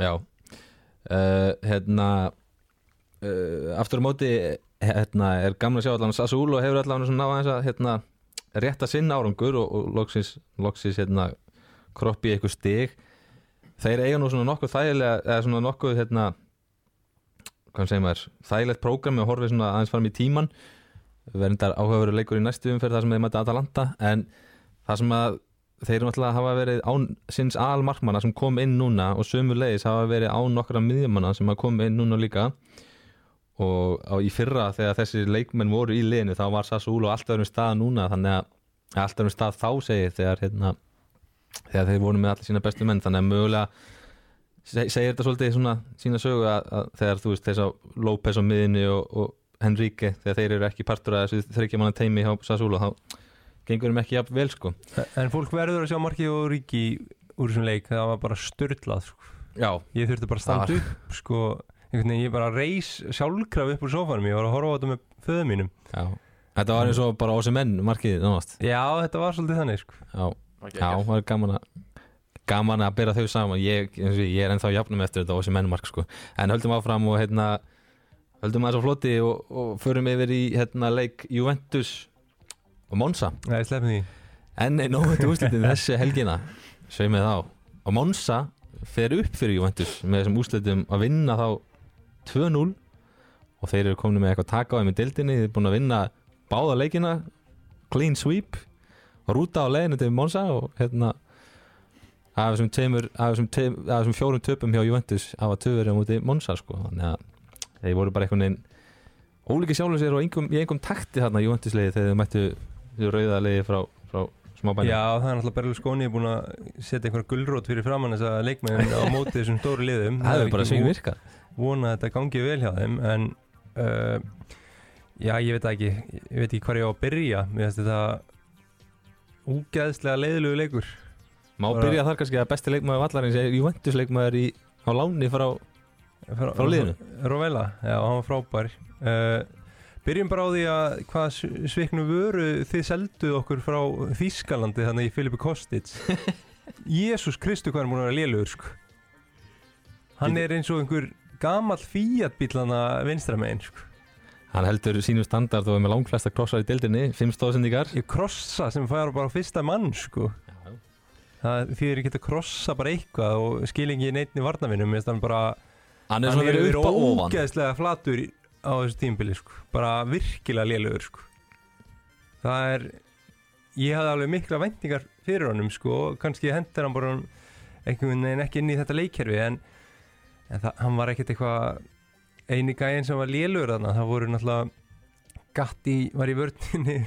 [SPEAKER 2] Já. Uh, Hérna uh, Aftur á móti hérna, er gamla að sjá allan Sassuolo hefur allan svona náða þess að hérna, rétta sinn árangur og, og loksins, loksins hérna, kroppi eitthvað stig. Þeir eiga nú svona nokkuð þægilega eða svona nokkuð hérna, hvað segir maður, þægilegt prógrami og horfið svona aðeins fram í tíman verðindar áhugaveru leikur í næstu umferð þar sem þeir mæta Atalanta en það sem að þeir eru náttúrulega hafa verið án sinns almarkmanna sem kom inn núna og sömu leiðis hafa verið án nokkra miðjumanna sem hafa komið inn núna líka og á, í fyrra þegar þessi leikmenn voru í liðinu þá var Sassuolo alltaf öðrum stað núna þannig að alltaf öðrum stað þá segir þegar hérna, þegar þeir voru með allir sína bestu menn þannig að mögulega se- segir þetta svolítið svona sína sögu að, að þegar þú veist þess að López á miðinu og, og Henrique þegar þeir eru ekki partur að þessu þryggja manna teimi hjá Sassuolo þá gengur þeim ekki jafn vel sko.
[SPEAKER 3] En fólk verður að sjá markið og ríki úr þessum leik, það var bara störtlað sko. Ég þurfti bara að standa upp sko, einhvern veginn, ég bara reis sjálfkraf upp úr sofanum, ég var að horfa á þetta með föðu mínum.
[SPEAKER 2] Já. Þetta var eins og bara ósum menn markið nánast.
[SPEAKER 3] Já, þetta var svolítið þannig sko.
[SPEAKER 2] Já,
[SPEAKER 4] okay,
[SPEAKER 2] já, það var gaman að gaman að bera þau saman. Ég, eins og ég, ég er ennþá jafnum eftir þetta ósum mennmark sko. en höldum áfram og hérna höldum aðeins á floti og, og förum yfir í hérna leik Juventus og Monza.
[SPEAKER 3] Nei, sleppum því.
[SPEAKER 2] En nei, nóvættu úrslitin þessi helgina. Sveið með þá og Monza fer upp fyrir Juventus með þessum úrslitum að vinna þá 2-0 og þeir eru komin með eitthvað taka á þeim í dildinni þeir eru búin að vinna báða leikina clean sweep og rúta á leiðinu til Monza og hérna af þessum, tveimur, af þessum, tveim, af þessum fjórum töpum hjá Juventus hafa töfur á móti Monza sko. Þannig að þeir voru bara einhvern veginn ólíki sjálfur sér og engum, í einhverjum takti þarna Juventus leiði þegar þeir mættu rauða leiði frá, frá smábænum.
[SPEAKER 3] Já, það er náttúrulega Berlusconi búin að setja einhver gulrót fyrir framann þess að leikmenn á móti þessum stóru liðum.
[SPEAKER 2] Það hefur bara
[SPEAKER 3] ekki
[SPEAKER 2] sving virkað
[SPEAKER 3] vona að þetta gangi vel hjá þeim en uh, já, ég veit ekki. Ég veit ekki hvað ég á að byrja. Mér finnst þetta úgeðslega leiðilegu leikur.
[SPEAKER 2] Má
[SPEAKER 3] Bara-
[SPEAKER 2] byrja þar kannski að besti leikmaður vallarins er Juventus leikmaður í, á láni frá
[SPEAKER 3] frá,
[SPEAKER 2] Frá liðinu?
[SPEAKER 3] Rovella, já, hann var frábær. Uh, Byrjum bara á því að hvað sviknu vöru þið selduð okkur frá Þískalandi þannig í Filipe Kostic. Jésús Kristu hvað er múin að vera lélugur sko. Hann er eins og einhver gamall Fiat bílana vinstra megin sko.
[SPEAKER 2] Hann heldur sínum standard og er með langflesta krossar í deildinni, fimm stóðsendingar
[SPEAKER 3] Ég krossa sem færa bara fyrsta mann sko. Það þýðir ekki að krossa bara eitthvað og skil ekki neittni varnavinnum Mér finnst hann bara
[SPEAKER 2] Hann er svona verið upp á ofan
[SPEAKER 3] ógeðslega flatur á þessu tímbili sko. bara virkilega lélugur sko. það er ég hafði alveg mikla væntingar fyrir honum sko, kannski hendur hann bara einhvern veginn ekki inn í þetta leikkerfi en, en það, hann var ekkert eitthvað eini gæinn sem var lélugur þarna. Það voru náttúrulega Gatti var í vörninni.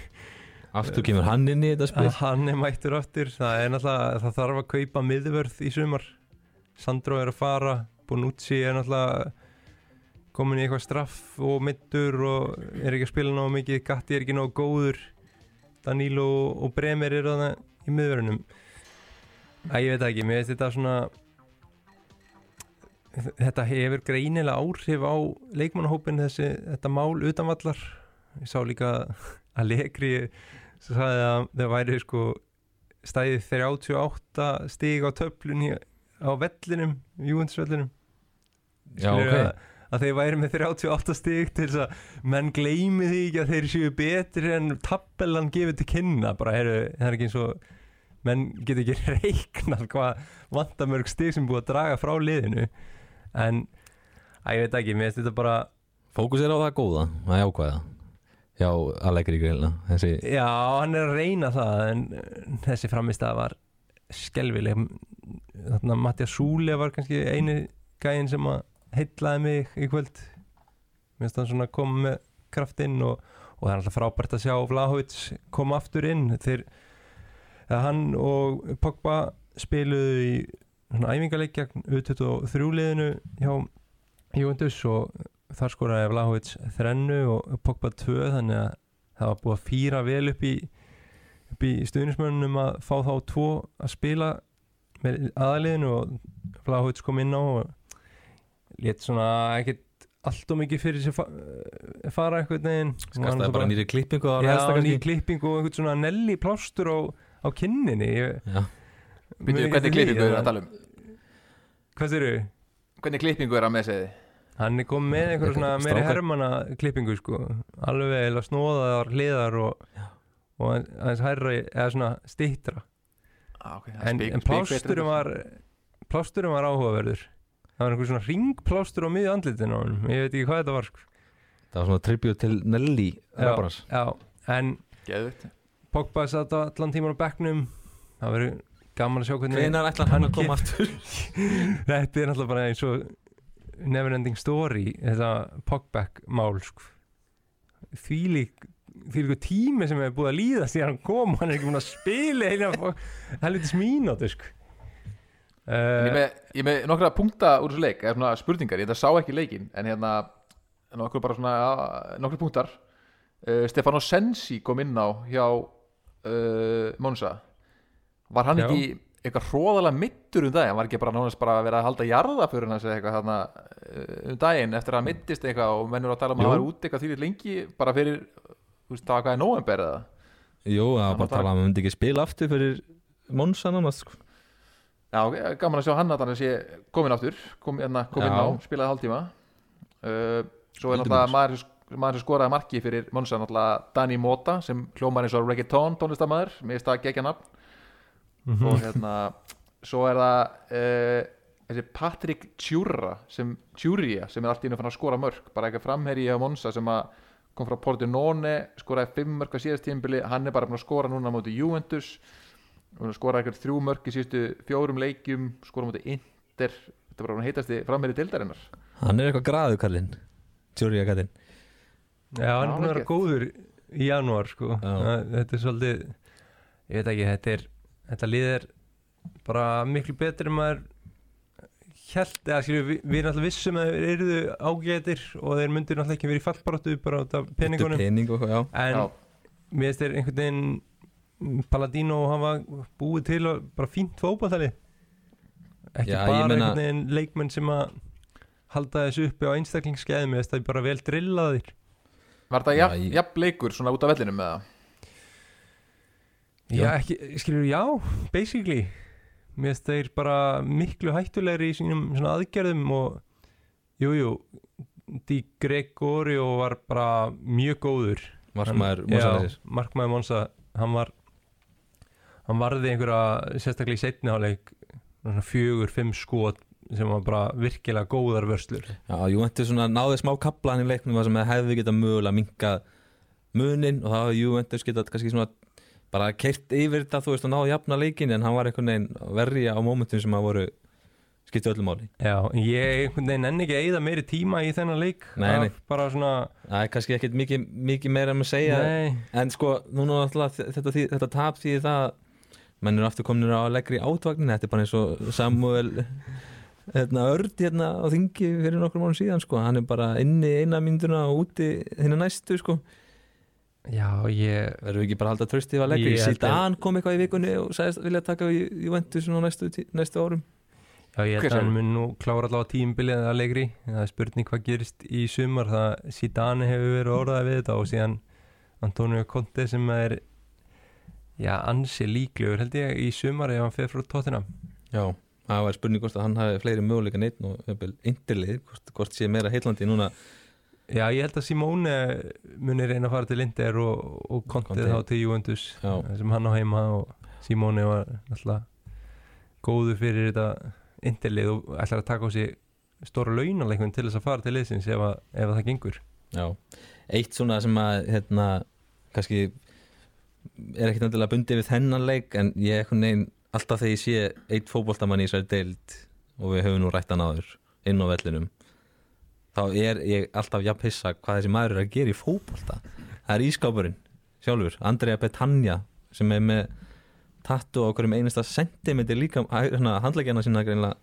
[SPEAKER 2] Aftur kemur hann inn í þetta spil.
[SPEAKER 3] Að hann er mættur aftur. Það er náttúrulega, það þarf að kaupa miðvörð í sumar. Sandro er að fara Bonucci er náttúrulega komin í eitthvað straff og middur og er ekki að spila náðu mikið. Gatti er ekki náðu góður. Danilo og Bremer eru þannig í miðvörðunum að ég veit ekki, mér veist þetta svona þetta hefur greinilega áhrif á leikmannahópin þessi, þetta mál utanvallar ég sá líka að Legri svo sagði að það væri sko stæðið 38 stig á töflunni á vellinum Júventusvellinum
[SPEAKER 2] Já, ok.
[SPEAKER 3] að, að þeir væri með 38 stig til þess að menn gleymi því ekki að þeir séu betri en tabellan gefið til kynna. Bara heru, það er ekki eins og menn get ekki reiknað hvað vantamörg stig sem búið að draga frá liðinu en að ég veit ekki, mér finnst þetta bara
[SPEAKER 2] Fókus er á það góða, það er ákvæða Já, Allegri grilla Þessi,
[SPEAKER 3] Já, hann er að reyna það en þessi framistæða var skelvileg þarna Mattia Súle var kannski eini gæinn sem að heitlaði mig í kvöld. Mér finnst hann svona að koma með kraftinn og, og það er alltaf frábært að sjá Vlahovic koma aftur inn. Eða hann og Pogba spiluðu í svona æfingarleik gegn U23 liðinu hjá Juventus og þar skoraði Vlahovic þrennu og Pogba tvö þannig að það var búið að fýra vel upp í, upp í stuðnismönnum að fá þá tvo að spila með aðaliðinu og Vlahovic kom inn á og létt svona ekkert allt og mikið fyrir sér fa fara einhvern veginn.
[SPEAKER 2] Skastaði bara nýri klippingu
[SPEAKER 3] Já,
[SPEAKER 2] helsta
[SPEAKER 3] ný
[SPEAKER 2] kannski.
[SPEAKER 3] klipping og einhvern svona nelli plástur á, á kinninni. Ég,
[SPEAKER 2] Já,
[SPEAKER 4] Býtu, hvernig klippingu er að tala um?
[SPEAKER 3] Hvað styrir þau?
[SPEAKER 4] Hvernig klippingu er að með segði?
[SPEAKER 3] Hann er komið með einhverja svona meiri
[SPEAKER 2] Strákar.
[SPEAKER 3] hermana klippingu sko alveg eða snóðaðar hliðar og, og aðeins hærra eða svona stýttra
[SPEAKER 4] Ah, okay.
[SPEAKER 3] en, en plásturum var plásturum var áhugaverður það var einhver svona ringplástur á miðju andlitinu á honum ég veit ekki hvað þetta var sko.
[SPEAKER 2] það var svona tribut til Nelly Rabarans
[SPEAKER 3] já, en Pogba satt allan tíman á bekknum það verður gaman að sjá hvernig
[SPEAKER 2] Hvenær ætlar hann að koma aftur?
[SPEAKER 3] þetta er náttúrulega bara eins og neverending story þetta Pogback mál sko. því lík því líku tími sem hefur búið að líða síðan hann kom, hann er ekki búin að spila heila helvitis mínúti sko.
[SPEAKER 4] En Ég
[SPEAKER 3] uh,
[SPEAKER 4] með, með nokkra punkta úr þessu leik eða svona spurningar, ég þetta sá ekki leikin en hérna nokkur bara svona ja, nokkru punktar uh, Stefano Sensi kom inn á hjá uh, Monsa var hann
[SPEAKER 3] Já.
[SPEAKER 4] ekki eitthvað hróðalega mittur um daginn, var ekki bara nánast bara að vera að halda jarða fyrir hans eitthvað þarna uh, um daginn eftir að hann mittist eitthvað og mennur að tala um að hann var út eitthvað því lengi bara fyrir, veist, það var hvað er nóvember eða?
[SPEAKER 2] Jú, það var
[SPEAKER 4] Hann
[SPEAKER 2] bara að tala um að hann myndi ekki spila aftur fyrir Monsa nánast sko.
[SPEAKER 4] Já, ok, gaman að sjá hann að hann sé komin aftur, kom, hérna, kom á, spilaði hálftíma. Uh, Svo er náttúrulega maður, maður sem skoraði marki fyrir Monsa náttúrulega Dani Mota sem hljómar eins og reggaeton tónlistamæður, nafn
[SPEAKER 3] Mhm.
[SPEAKER 4] og hérna, svo er það uh, þessi Patrick Tjúra sem, Tjúria sem er allt í einu fann að skora mörg, bara eitthvað framherji á Monsa sem að kom frá Pordenone skoraði fimm mörg á síðast tímbili hann er bara að skora núna á móti Juventus. Og skoraði eitthvað þrjú mörg í síðustu fjórum leikjum, skora á móti Inter. Þetta er bara hann heitasti framherji deildarinnar.
[SPEAKER 2] Hann er eitthvað graðu kallinn Tjúriða kallinn
[SPEAKER 3] Já, hann er búin að vera góður í janúar sko. Þetta er svolítið ég veit ekki, þetta er þetta lið er bara miklu betur en maður held, eða skilju, við, við náttúrulega vissum að þeir eruðu ágætir og þeir myndir náttúrulega ekki verið í fallbaráttu bara út af peningunum
[SPEAKER 2] Pening og já
[SPEAKER 3] en
[SPEAKER 4] Já.
[SPEAKER 3] mér finnst þeir einhvern veginn Paladino hafa búið til og bara fínt fótballtali ekki
[SPEAKER 2] Já,
[SPEAKER 3] bara
[SPEAKER 2] meina-
[SPEAKER 3] einhvern veginn leikmenn sem að halda þessu uppi á einstaklingsskeiðum finnst það bara vel drillaðir
[SPEAKER 4] Var þetta
[SPEAKER 2] ég-
[SPEAKER 4] jafn leikur svona út af vellinum með það?
[SPEAKER 3] Já, ekki, skilur, já, basically. Mér finnst þeir bara miklu hættulegri í sínum svona aðgerðum og jú, jú Di Gregorio var bara mjög góður.
[SPEAKER 2] Markmaður Monsa
[SPEAKER 3] Markmaður Monsa hann var hann varði einhverja sérstaklega í setni áleik fjögur, fimm skot sem var bara virkilega góðar vörslur.
[SPEAKER 2] Já, Juventus svona náði smá kapla hann í leiknum sem hefði getað mögulega minka munin og það hefði Juventus getað kannski svona bara keirt yfir þetta þú veist og náði jafna leikin en hann var einhvern veginn verri á mómentum sem að voru skipti öllu máli.
[SPEAKER 3] Já, ég einhvern veginn enn ekki að eyða meiri tíma í þennan leik.
[SPEAKER 2] Nei, nei.
[SPEAKER 3] Bara svona
[SPEAKER 2] það er kannski ekkert mikið, mikið meira með að segja.
[SPEAKER 3] Nei,
[SPEAKER 2] en sko, núna alltaf þetta, þetta, þetta tap því það að menn eru aftur kominir á leggri átvagnin. Þetta er bara eins og Samuel hérna, Örd hérna á þingi fyrir nokkur mánu síðan sko, hann er bara inni eina mynduna og úti hérna næstu sko
[SPEAKER 3] já, ég
[SPEAKER 2] verður við ekki bara að halda tröstið á leggri
[SPEAKER 3] Ég held
[SPEAKER 2] Zidane kom eitthvað í vikunni og sagðist vilja taka í Juventus á næstu, næstu árum.
[SPEAKER 3] Já, ég held að hann mun nú klára allavega tímbilið að leikri. Það er spurning hvað gerist í sumar. Það Zidane hefur verið orðað við þetta og síðan Antonio Conte sem er já, ansi líklegur held ég í sumar ef hann fer frá tóttina
[SPEAKER 2] já, það var spurning hvort að hann hafi fleiri möguleika neitt og hvort, hvort sé meira heillandi núna
[SPEAKER 3] Já, ég held að Simone muni reyna að fara til Inder og, og Conte. þá til Juventus sem hann á heima og Simone var alltaf góður fyrir þetta Interlið og ætlar að taka á sig stóra launaleikun til þess að fara til liðsins ef, að, ef að það gengur.
[SPEAKER 2] Já, eitt svona sem að hérna, kannski er ekkert endilega bundið við þennan leik en ég er einhvern veginn alltaf þegar ég sé eitt fótboltamann í þessari deild og við höfum nú rættan áður inn á vellinum þá er ég alltaf jafn hissa hvað þessi maður er að gera í fótbolta. Það er ískápurinn sjálfur, Andrea Betanja sem er með tattu á hverjum einasta sentimeter líka hérna, handlækjana sína greinlega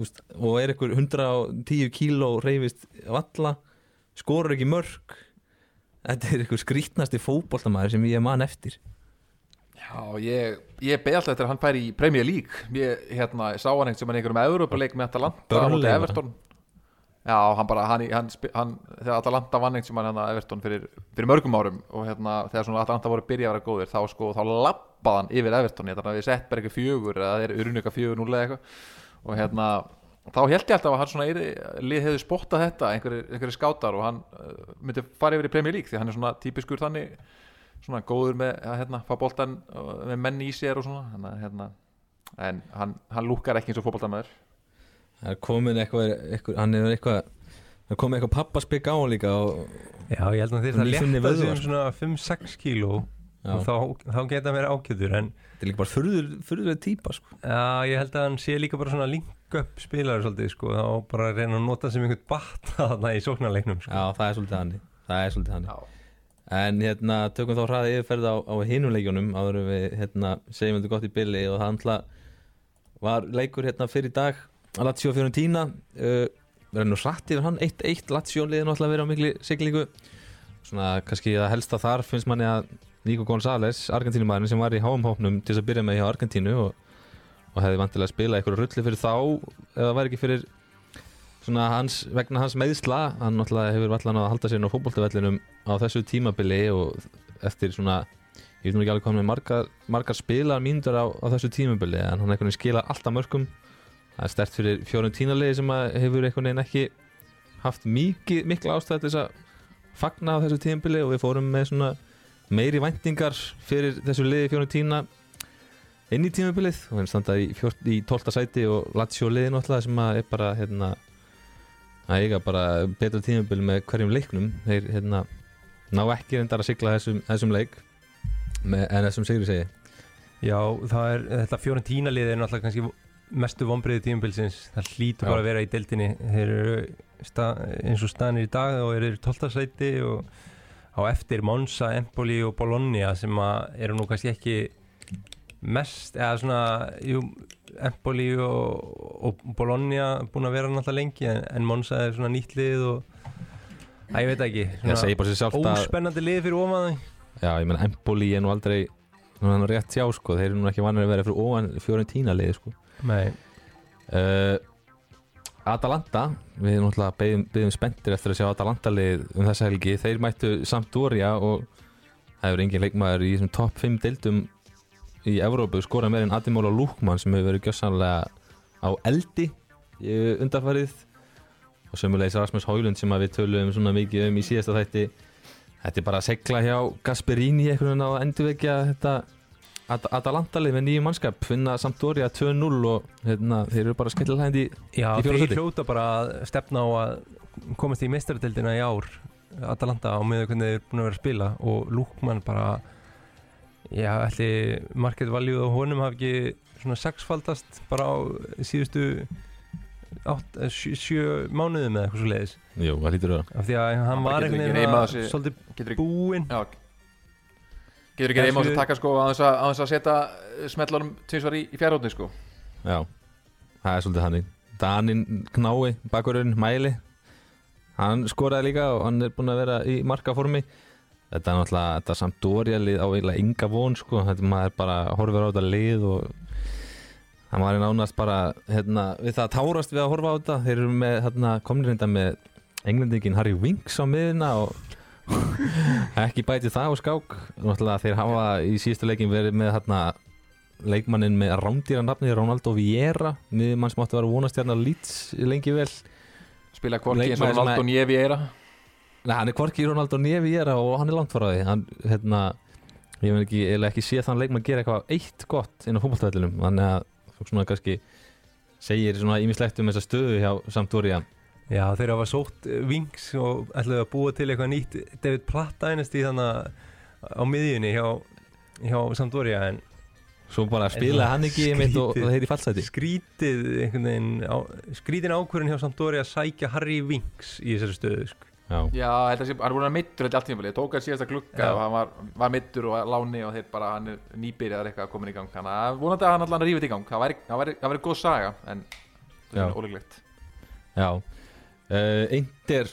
[SPEAKER 2] úst, og er einhver 110 kíló reyfist valla skorur ekki mörg þetta er einhver skrítnasti fótboltamæður sem ég man eftir.
[SPEAKER 4] Já, ég, ég beði alltaf eftir að hann færi í Premier League. Ég hérna, sá hann einhvern sem hann einhverjum Evropaleik með Atalanta
[SPEAKER 2] var
[SPEAKER 4] Everton Já, hann bara, hann, hann, hann, þegar Atalanta vann einhvern sem hann hérna Everton fyrir, fyrir mörgum árum og hérna, þegar svona Atalanta voru byrjað að vera góðir þá sko, þá lappaði hann yfir Everton þannig að við sett bara eitthvað fjögur eða það er urunleika fjögur núlega eitthvað. Og hérna, þá held ég alltaf að hann svona lið hefði spottað þetta einhverjir, einhverjir skátar og hann uh, myndi fara yfir í Premier League því hann er svona típiskur þannig svona góður með að hérna, fá boltan uh, með menn í sér og svona hérna, en hann, hann lúkar ekki eins og fótboltamæður
[SPEAKER 2] það er komin eitthvað, eitthvað hann er eitthvað það er komin eitthvað pappaspik á hann líka og,
[SPEAKER 3] Já, ég held að þeir það létta sig um svona 5-6 kíló og þá, þá geta hann verið ákjöður en
[SPEAKER 2] þetta er líka bara furður, furður típa sko.
[SPEAKER 3] já, ég held að hann sé líka bara svona link up spilari svolítið sko, þá bara reyna að nota sem einhvern batta þarna í sóknarleiknum sko.
[SPEAKER 2] já það er svolítið hann það er svolítið hann en hérna tökum þá hraði yfirferð á, á hinuleikjunum áður en við hérna segjum þetta gott í billi og það var leikur hérna fyrir dag Lazio Fiorentina uh, verður nú hratt yfir hann. 1-1 Lazio liðin alltaf verið á mikli siglingu. Svona kannski að helsta þar finnst manni að Nico González, Argentínumæðurinn sem var í háumhóknum til þess að byrja með hjá Argentínu og, og hefði vantilega að spila eitthvað rulli fyrir þá eða væri ekki fyrir svona hans, vegna hans meðsla hann náttúrulega hefur allan að halda sér á fótboltavellinum á þessu tímabili og eftir svona ég veit nú ekki alveg hvað hann með margar, margar spilar mínútur á, á þessu tímabili en hann einhvern veginn skilar alltaf mörgum það er stert fyrir fjórun tínalegi sem hefur einhvern veginn ekki haft mikið, mikla ástæð til þess að fagna á þessu tímabili og við fórum með svona meiri væntingar fyrir þessu liði fjórun tína inn í tímabilið og hann standa í, í 12. sæti og Lazio liði náttúrulega sem er bara hérna að eiga bara betra tímabil með hverjum leiknum þeir hérna ná ekki reyndar að sigla þessum, þessum leik með, en þessum sigri segi
[SPEAKER 3] Já, það er, þetta fjórentína liðið er náttúrulega kannski mestu vonbreiði tímabilsins það hlýtur
[SPEAKER 2] Já.
[SPEAKER 3] bara að vera í deildinni þeir eru sta, eins og staðnir í dag og eru í 12. sæti og á eftir Monza, Empoli og Bologna sem eru nú kannski ekki mest, eða svona jú, Empoli og, og Bologna búin að vera náttúrulega lengi en, en Monza er svona nýtt lið og að ég veit ekki
[SPEAKER 2] að
[SPEAKER 3] óspennandi lið fyrir þau
[SPEAKER 2] já, ég menn Empoli er nú aldrei nú er hann rétt hjá sko, þeir eru nú ekki vanir að vera fyrir óan fjórun tína liði sko uh, Atalanta við náttúrulega beðum, beðum spenntir eftir að sjá Atalanta lið um þessa helgi. Þeir mættu Sampdoria og það hefur engin leikmaður í þessum topp 5 deildum í Evrópu skorað meir en Adimola Lúkmann sem hefur verið gjössanlega á eldi í undarfærið og sömulegis Rasmus Hólund sem við töluðum svona mikið um í síðasta þætti. Þetta er bara að segla hjá Gasperini veginn á endurvekja þetta At Atalanta lið með nýjum mannskap finna Sampdoria 2-0 og hérna, þeir eru bara skelllega hendi
[SPEAKER 3] Já,
[SPEAKER 2] Í fjórða
[SPEAKER 3] þeir
[SPEAKER 2] sæti.
[SPEAKER 3] hljóta bara að stefna á að komast í meistaradildina í ár Atalanta á meðu hvernig þeir eru búin að vera að spila. Og Lúkmann bara já, ætli market value á honum hafi ekki svona sexfaldast bara á síðustu átt, eh, sjö, sjö mánuðum eða eitthvað svo leiðis
[SPEAKER 2] Jú, það lítur það
[SPEAKER 3] af því að hann var einhvern veginn að- svolítið búinn.
[SPEAKER 4] Já, getur ekki reyma á þess að taka sko á þess að, að setja smellunum tvisvar í, í fjárhóttni sko.
[SPEAKER 2] Já, það er svolítið hannig Danin Knái, bakurinn, Mæli Hann skoraði líka og hann er búinn að vera í markaformi. Þetta er náttúrulega, þetta samt dórjalið á eiginlega enga von sko. Þetta maður bara horfir á þetta lið og hann var í nánast bara hérna, við það að tárast við að horfa á þetta. Þeir eru með, hérna, komnir reynda með englendingin Harry Winks á miðuna og ekki bæti það á skák. Þeir hafa í síðustu leikin verið með hérna leikmannin með rándýra nafni Ronaldo Vieira. Miðjumann sem átti að vera vonastjarnar Leeds lengi vel.
[SPEAKER 4] Spila hvorki eins og Ronaldo Njevi eira
[SPEAKER 2] Nei, hann er hvorki Ronaldo Nevi Vieira og hann er langt frá því. Hann, hérna, ég veit ekki, eiginlega ekki sé þann leikmann gera eitthvað eitt gott inn á fótballtæðlunum þannig að svona kannski segir svona ímislegt um þessa stöðu hjá Sampdoria
[SPEAKER 3] Já, þeir hafa sótt eh, Wings og ætlaðu að búa til eitthvað nýtt David Platta einast í þannig á miðjunni hjá, hjá Sampdoria en
[SPEAKER 2] svo bara spilaði hann ekki mitt og, og
[SPEAKER 3] Skrítið.
[SPEAKER 2] þeir í fallseti
[SPEAKER 3] skrítið einhvern veginn á, skrítin ákvörðin hjá Sampdoria að sækja Harry Wings í þessari stöðu sko.
[SPEAKER 2] Já,
[SPEAKER 4] Já, þetta sé, hann er búin að mittur þetta allt tímafél Ég tók að síðasta glugga
[SPEAKER 3] Já.
[SPEAKER 4] og hann var, var mittur og láni og þeir bara, hann er nýbyrjaðar eitthvað komin í gang Þannig að vonandi að hann allan rífið í gang Það væri, það væri, það væri góð saga en það er óleiklegt
[SPEAKER 2] já. Uh, Inter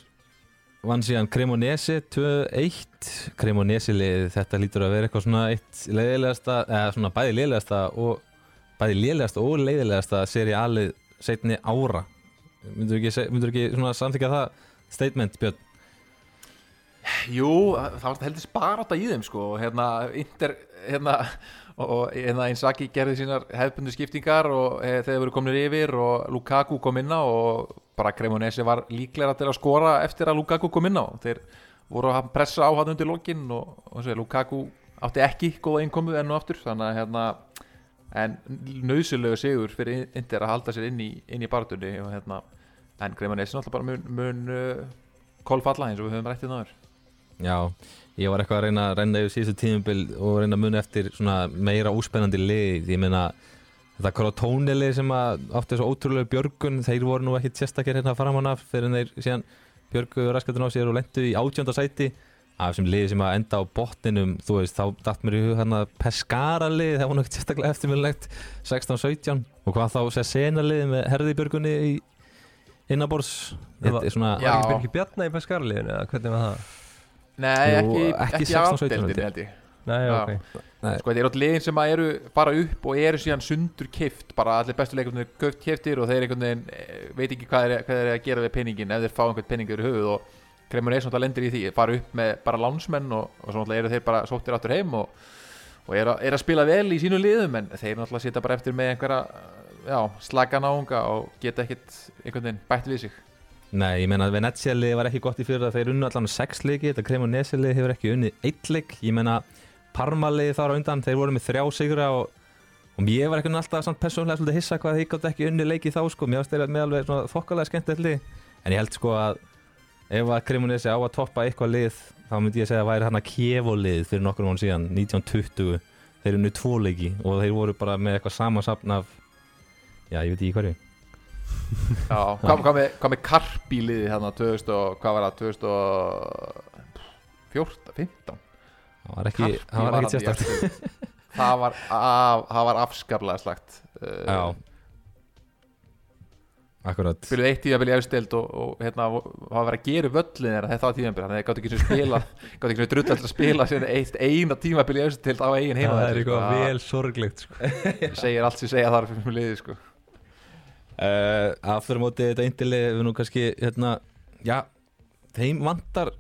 [SPEAKER 2] vann síðan Cremonese 2-1 Cremonese lið, þetta lítur að vera eitthvað svona eitt leiðilegasta eða svona bæði leiðilegasta og bæði leiðilegasta og leiðilegasta seri alið setni ára. Myndur ekki, myndirðu ekki svona samþykja það statement Björn?
[SPEAKER 4] Jú, það var heldur sparátt í þeim sko hérna, Inter hérna, og, hérna Inzaghi gerði sínar hefðbundu skiptingar og e, þeir voru kominir yfir og Lukaku kom inn á og bara Cremonese var líklega til að skora eftir að Lukaku kom inn á. Þeir voru að pressa á hann undir lokin og, og svo, Lukaku átti ekki góða innkomu enn og aftur þannig að hérna en nöðsilegu sigur fyrir Inter að halda sér inn í, inn í barðunni og hérna en Cremonese náttúrulega bara mun, mun uh, kolfalla eins og við höfum rættið náður
[SPEAKER 2] Já, ég var eitthvað að reyna að renna yfir síðustu tímubil og reyna að muna eftir meira úspennandi lið ég meina þetta Krotónili sem átti þessu ótrúlega björgun. Þeir voru nú ekkit sérstakir hérna framan af fyrir þeir síðan björgu raskatun á sér og lendu í átjönda sæti. Af þessum lið sem að enda á botninum þú veist, þá datt mér í hug hérna Pescara lið, það var ekkit sérstaklega eftirminnlegt 16-17 og hvað þá Sessena lið með herði björgunni í innabors þetta
[SPEAKER 3] var-
[SPEAKER 2] er svona
[SPEAKER 3] Var
[SPEAKER 4] Já.
[SPEAKER 3] ekki Birgir Bjarnar í Peskarliðinu eða hvernig var það?
[SPEAKER 4] Nei,
[SPEAKER 2] Jú,
[SPEAKER 4] ekki,
[SPEAKER 2] ekki
[SPEAKER 4] ekki,
[SPEAKER 2] 16, 17
[SPEAKER 4] afdeldinni
[SPEAKER 2] held ég.
[SPEAKER 3] Nei, ok.
[SPEAKER 4] Sko þetta eru allir liðin sem að eru bara upp og eru síðan sundur kift bara allir bestu leikunni köft kiftir og þeir einhvern veginn eh, veit ekki hvað er, hvað er að gera við peningin ef þeir fá einhvern pening yfir höfuð og Kremur Eis náttúrulega lendir í því, fara upp með bara lánsmenn og, og svo náttúrulega eru þeir bara sóttir áttur heim og, og eru að, er að spila vel í sínu liðum en þeir náttúrulega sita bara eftir með einhverja já, slaka náunga og geta ekkit einhvern veginn bætt við sig.
[SPEAKER 2] Nei, ég meina að Venezia liði var ekki gott í fyrir að þeir unnu allan sex leiki, þetta Cremonese liði hefur ekki unnið eitt leik, ég meina Parma liði þar á undan, þeir voru með þrjá sigra og, og ég var ekki alltaf samt persónlega svolítið hissa hvað þeir gátt ekki unnið leiki þá sko, mér varst þeir með alveg þokkalega skemmtilegt lið, en ég held sko að ef að Cremonese á að toppa eitthvað lið, þá myndi ég segja að væri hann að Kievo lið fyrir nokkur mánu síðan, 1920 þeir unnu tvo leiki og þeir voru bara með eitthvað samansapn af já, ég veit ekki hverju.
[SPEAKER 4] Já, hvað, með, hvað með Karpi liði hérna 2000 og hvað var það 2014, 15
[SPEAKER 2] það var ekki, ekki sérstakt
[SPEAKER 4] það var, var afskaplega slagt
[SPEAKER 2] Já Akkurat
[SPEAKER 4] Byrjuð eitt tíðanbili efstild og, og hérna var verið að gera völlin þeirra þetta var tíðanbili þannig að það gátt ekki svona spila gátt ekki svona drullast að spila eitt eina tímabili efstild á eigin heima
[SPEAKER 3] Það er eitthvað vel sorglegt sko.
[SPEAKER 4] segir allt sem segja þar fyrir mjög liði sko.
[SPEAKER 2] uh, Aftur á móti þetta eindili við nú kannski hérna, Já, þeim vantar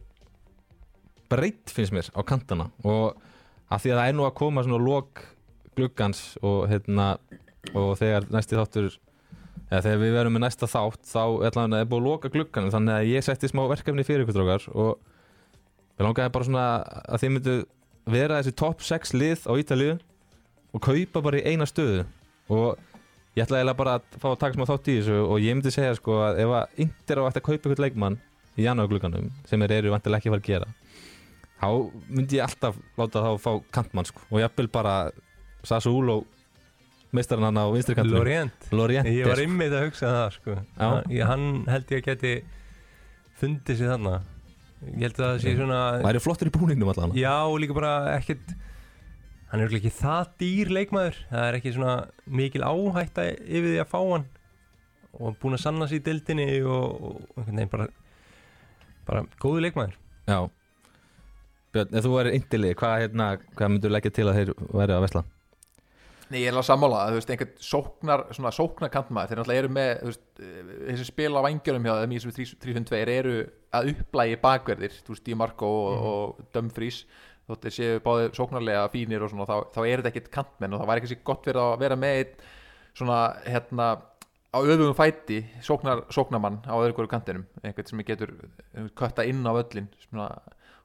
[SPEAKER 2] breytt finnst mér á kantana. Og að því að það er nú að koma svona lok gluggans og hérna og þegar næsti þáttur eða þegar við verum með næsta þátt þá ætlaðan er búið að loka glugganum. Þannig að ég setti smá verkefni fyrir ykkur drókar og við langaði bara svona að þið myndu vera þessi top 6 lið á Ítalíu og kaupa bara í eina stöðu. Og ég ætlaði eiginlega bara að fá að taka smá þátt í þessu og ég myndi segja sko að ef að Inter á eftir að kaupa ykkur leikmann í janúarglugganum sem þeir eru vantilega ekki að fara að gera þá myndi ég alltaf láta þá fá kantmann sko. Og jafnvel bara Sassuolo Meistarinn hann á vinstri kantinum.
[SPEAKER 3] Lorient.
[SPEAKER 2] Lorient
[SPEAKER 3] Ég var ymmið að hugsa það sko. Ég, hann held ég að geti fundið sér þarna. Ég held að það sé svona
[SPEAKER 2] Væri flottur í búningnum allan.
[SPEAKER 3] Já, og líka bara ekkert Hann er ekki það dýr leikmaður. Það er ekki svona mikil áhætta yfir því að fá hann. Og búin að sanna sig í dildinni Og, og einhvern veginn bara Bara góðu leikmaður.
[SPEAKER 2] Já Björn, ef þú væri indili, hvað, hérna, hvað myndur leggja til að þeir væri að vesla?
[SPEAKER 4] Nei, ég er alveg sammála, þú veist, einhvern sóknar, svona sóknar kantmaður, þeir náttúrulega eru með, þú veist, eh, þessi spil á vangjörum hjá þeim í þessum 352 eru að upplægi bakverðir, þú veist, Di Marco og, og Dumfries, þótt þeir séu báði sóknarlega fínir og svona, þá, þá er þetta ekkert kantmenn og það væri kannski gott verið að vera með einn svona, hérna, á öfugum fæti, sóknar, sóknarmann á öðru hverju kantinum, einhvern sem getur eh, kötta inn á völlin, svona,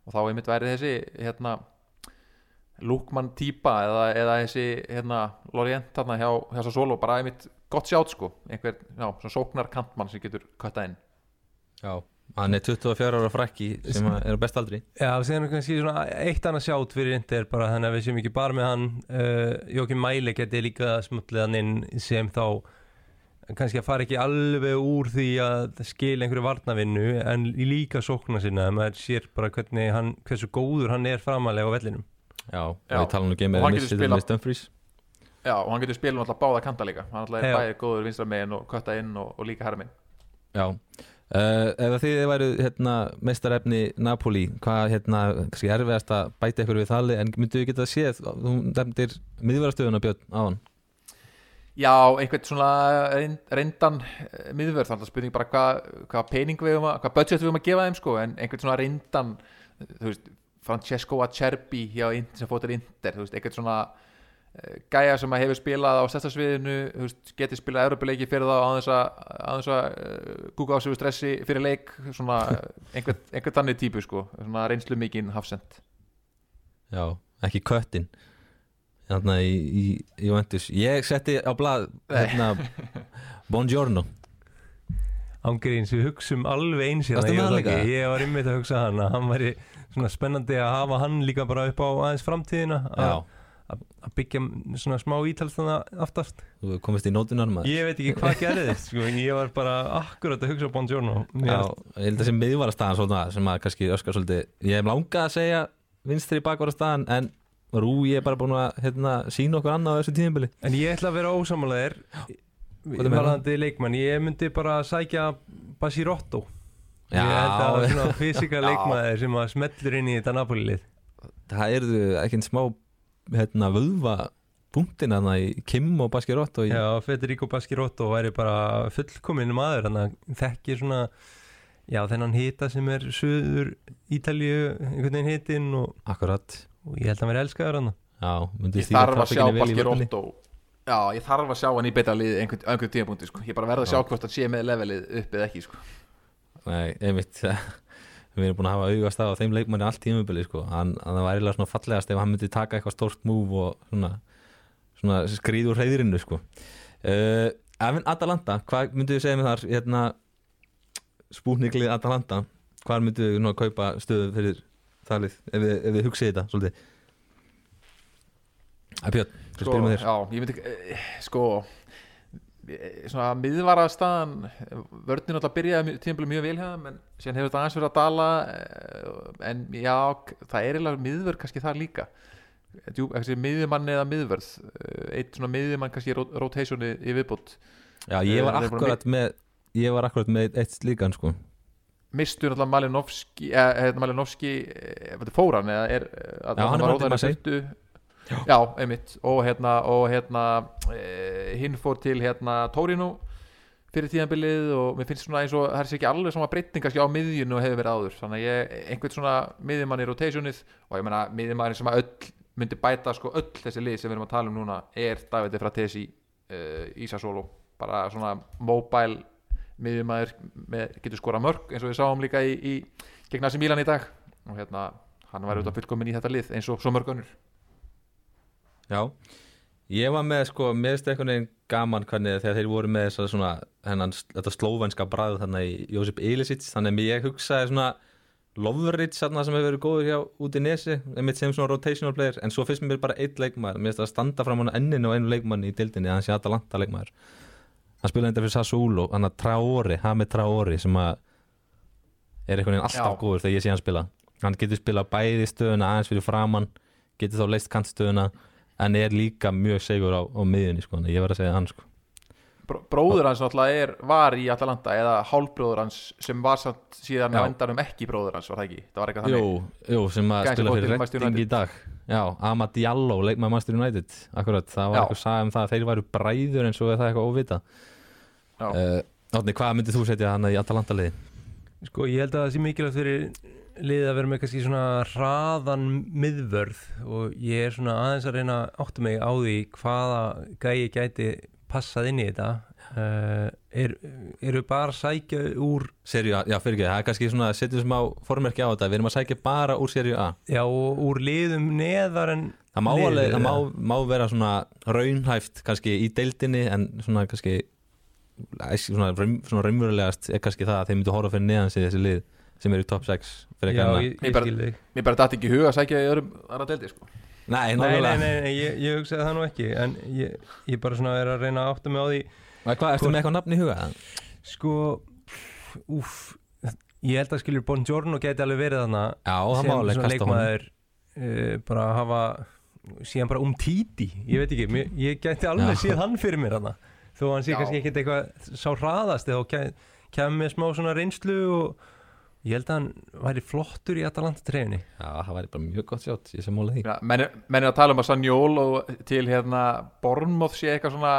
[SPEAKER 4] og þá einmitt væri þessi, hérna, Lúkmann típa eða, eða þessi hérna, Lorient þarna hjá, hjá Solo bara einmitt gott sjátt sko. Einhver já, svona sóknar kantmann sem getur kötta inn.
[SPEAKER 2] Já Hann er 24 ára frækki sem að er á bestaldri.
[SPEAKER 3] Já, síðan er kannski svona eitt annað sjátt fyrir Inter bara þannig að við séum ekki bara með hann. Uh, Jókim Mæli geti líka smutlið hann inn sem þá kannski að fara ekki alveg úr því að skila einhverju varnavinnu en líka sókna sinna maður sér bara hvernig hann, hversu góður hann er framalega á vellinum.
[SPEAKER 2] Já,
[SPEAKER 4] Já.
[SPEAKER 2] við tala nú ekki með Stumfries
[SPEAKER 4] já, og hann getur spilum alltaf báða kanta líka. Hann alltaf er
[SPEAKER 3] Já.
[SPEAKER 4] bæði góður vinstra megin og kötta inn og, og líka herra megin.
[SPEAKER 2] Já. Uh, Ef þið væru hérna, mestarefni Napoli, hvað hérna, kannski erfiðast að bæta ykkur við þalli en myndu við geta séð, þú nefndir miðvarastöðuna Björn á hann
[SPEAKER 4] já, einhvern svona reynd, reyndan eh, miðvörð þannig að spurning bara hvað hva pening við um að hvað budget við um að gefa þeim sko en einhvern svona reyndan þú veist, Francesco Acerbi hjá Inter sem fóttir Inter, þú veist, einhvern svona eh, gæja sem hefur spilað á stærsta sviðinu þú veist, geti spilað Európa-leiki fyrir þá á þess að, uh, kúka á sig við stressi fyrir leik svona einhvern, einhvern þannig típu sko svona reynslu mikinn hafsend
[SPEAKER 2] Já, ekki köttin hérna í, í, í Juventus. Ég setti á blað hérna, Buongiorno
[SPEAKER 3] Ángriðins, við hugsum alveg eins hérna, ég ég var ymmið að hugsa hann hann væri svona spennandi að hafa hann líka bara upp á aðeins framtíðina að byggja svona smá ítalstana aftast.
[SPEAKER 2] Þú komist í nótunar maður.
[SPEAKER 3] Ég veit ekki hvað gerðist sko, ég var bara akkurat að hugsa Bongiorno
[SPEAKER 2] Já, ég held að þessi miðvarastæðan svona sem að kannski öskar svolítið Ég hef langað að segja vinstri bakvarastæðan en Rú, ég er bara búin að hérna, sína okkur annað á þessu tíðinbili
[SPEAKER 3] En ég ætla að vera
[SPEAKER 2] er með
[SPEAKER 3] Varðandi leikmann Ég myndi bara sækja Basirotto.
[SPEAKER 2] Já,
[SPEAKER 3] Ég held að það er svona fysika leikmaður sem að smellur inn í þetta Napoli-lið.
[SPEAKER 2] Það eru ekki en smá hérna, vöðva punktin hana í Kim og Baskirott og í,
[SPEAKER 3] Já, Federico Basirotto væri bara fullkominn maður Þannig að þekkir svona Já, þennan hita sem er söður Ítalíu, einhvern veginn hitinn og,
[SPEAKER 2] akkurat
[SPEAKER 3] og ég held að hann veri elskaður hann
[SPEAKER 4] ég þarf að sjá
[SPEAKER 2] völlunni.
[SPEAKER 4] Róttó já, ég þarf að sjá hann í betra lið einhvern, einhvern tímapunkti sko. ég bara verð að sjá
[SPEAKER 2] Já.
[SPEAKER 4] hvort hann sé með levelið upp eða ekki sko.
[SPEAKER 2] Nei, einmitt Við erum búin að hafa augast á þeim leikmanni allt tímubili sko. hann, hann var eiginlega svona fallegast ef hann myndi taka eitthvað stórt múf og svona, svona skrýð úr reyðirinu sko. uh, Efinn Atalanta, hvað myndu við segja með þar hérna, spúniklið Atalanta hvað myndu að kaupa stöðu fyrir þalið ef við, ef við hugsið þetta svolítið. Æ, Björn, sko,
[SPEAKER 4] sko,
[SPEAKER 2] spyrjum við þér?
[SPEAKER 4] já, ég myndi eh, sko eh, svona miðvara staðan vörninn alltaf byrjaði tímabili mjög vel hefða en síðan hefur þetta aðeins verið að dala eh, en já, það er eiginlega miðvörð kannski það líka. Miðjumann eða miðvörð eitt svona miðjumann kannski rot- rotationi í viðbútt
[SPEAKER 2] Já, ég var akkurat með ég var akkurat með eitt slíkan sko
[SPEAKER 4] mistur alltaf Malinovski eða eh, Malinovski, eh, þetta er fóran eða er, eh, að
[SPEAKER 2] Já, hann
[SPEAKER 4] var rótari
[SPEAKER 2] Marseille.
[SPEAKER 4] fyrstu- já, einmitt. Og hérna, og hérna e, hinn fór til hérna Torino fyrir tíðanbilið og mér finnst svona eins og það er sér ekki alveg svona breytning kannski á miðjunu hefur verið áður. Þannig að ég, einhvern svona miðjumann í rotationið og ég meina miðjumann sem að öll myndi bæta sko öll þessi lið sem við erum að tala um núna er Davide Fratesi uh, Ísa Solo bara svona mobile miðjumæður með, getur skora mörg eins og við sáum líka í, í gegn Asi Milan í dag. Og hérna hann var auðvitað fullkomin í þetta lið eins og svo mörg önnur.
[SPEAKER 2] Já, ég var með sko, finnst einhvern veginn gaman hvernig þegar þeir voru með þessa svona, hennan, þetta slóvenska bræð þannig í Jósef Ilicic, þannig að ég hugsaði svona þarna sem hefur verið góður hjá út í nesi einmitt sem svona rotational player en svo finnst mér bara eitt leikmaður. Mér finnst það að standa fram á enninu og einu leikmanni í dildinni að hann sé leikmaður hann spilaði enda fyrir Sassuolo hann að Traori, Hame Traori sem að er einhvern veginn alltaf
[SPEAKER 4] Já.
[SPEAKER 2] góður þegar ég sé hann spila hann getur spilað bæði stöðuna aðeins fyrir framann getur þá leist kantstöðuna en er líka mjög segur á, á miðjunni sko, að ég var að segja hann sko.
[SPEAKER 4] Bró- bróður hans náttúrulega er, var í Atalanta eða hálfbróður hans sem var samt síðan á endanum ekki bróður hans var það ekki, það var eitthvað
[SPEAKER 2] jú,
[SPEAKER 4] þannig
[SPEAKER 2] jú, sem að
[SPEAKER 4] Gæti
[SPEAKER 2] spila fyrir Redding í dag já, Amad Diallo, leikmaður Manchester United akkurat, það var
[SPEAKER 4] Já.
[SPEAKER 2] eitthvað sagði um það að þeir væru bræður svo er það eitthvað óvita. Uh, Átni, hvað myndið þú setja hann í Atalanta liði?
[SPEAKER 3] Sko ég held að það sé mikilvægt fyrir liðið að vera með kannski svona hraðan miðvörð og ég er svona aðeins að reyna að átta mig á því hvaða gæi gæti passað inn í þetta. Uh, er, eru bara að sækja úr
[SPEAKER 2] Serju A, já fyrir ekki, það er kannski svona setjum smá formerki á þetta, við erum að sækja bara úr serju A.
[SPEAKER 3] Já, og úr liðum neðar en
[SPEAKER 2] það má, alveg, það má, má vera svona raunhæft kannski í deildinni en svona kannski svona, raun, svona raunverulegast er kannski það að þeir myndu horfa fyrir neðan sig þessi lið sem eru í top 6 fyrir
[SPEAKER 3] Já,
[SPEAKER 2] ekki
[SPEAKER 3] ég,
[SPEAKER 4] Ég
[SPEAKER 3] ég
[SPEAKER 4] bara- mér bara dætti ekki í huga að sækja í öðrum aðra deldi sko.
[SPEAKER 2] Nei,
[SPEAKER 3] Nei, nei, nei, nei ég, ég hugsaði það nú ekki en ég, ég bara svona er að reyna að átta mig á því
[SPEAKER 2] Hvað, ertu með eitthvað nafn í huga?
[SPEAKER 3] sko úf, ég held að skilur Bongiorno geti alveg verið þarna
[SPEAKER 2] Já, það má alveg
[SPEAKER 3] svona leikmaður uh, bara hafa síðan bara um títi ég veit ekki, mér, ég gæti alveg séð hann fyrir mér hana þó hann sé
[SPEAKER 4] Já.
[SPEAKER 3] kannski ekkert eitthvað sá hraðast þá kem, með smá svona reynslu og ég held að hann væri flottur í Atalanta treyjunni
[SPEAKER 2] Já, það væri bara mjög gott sjátt, ég sem móla því
[SPEAKER 4] Já, menn, menn er að tala um að Sanjól og til hérna Bornmoth sé eitthvað svona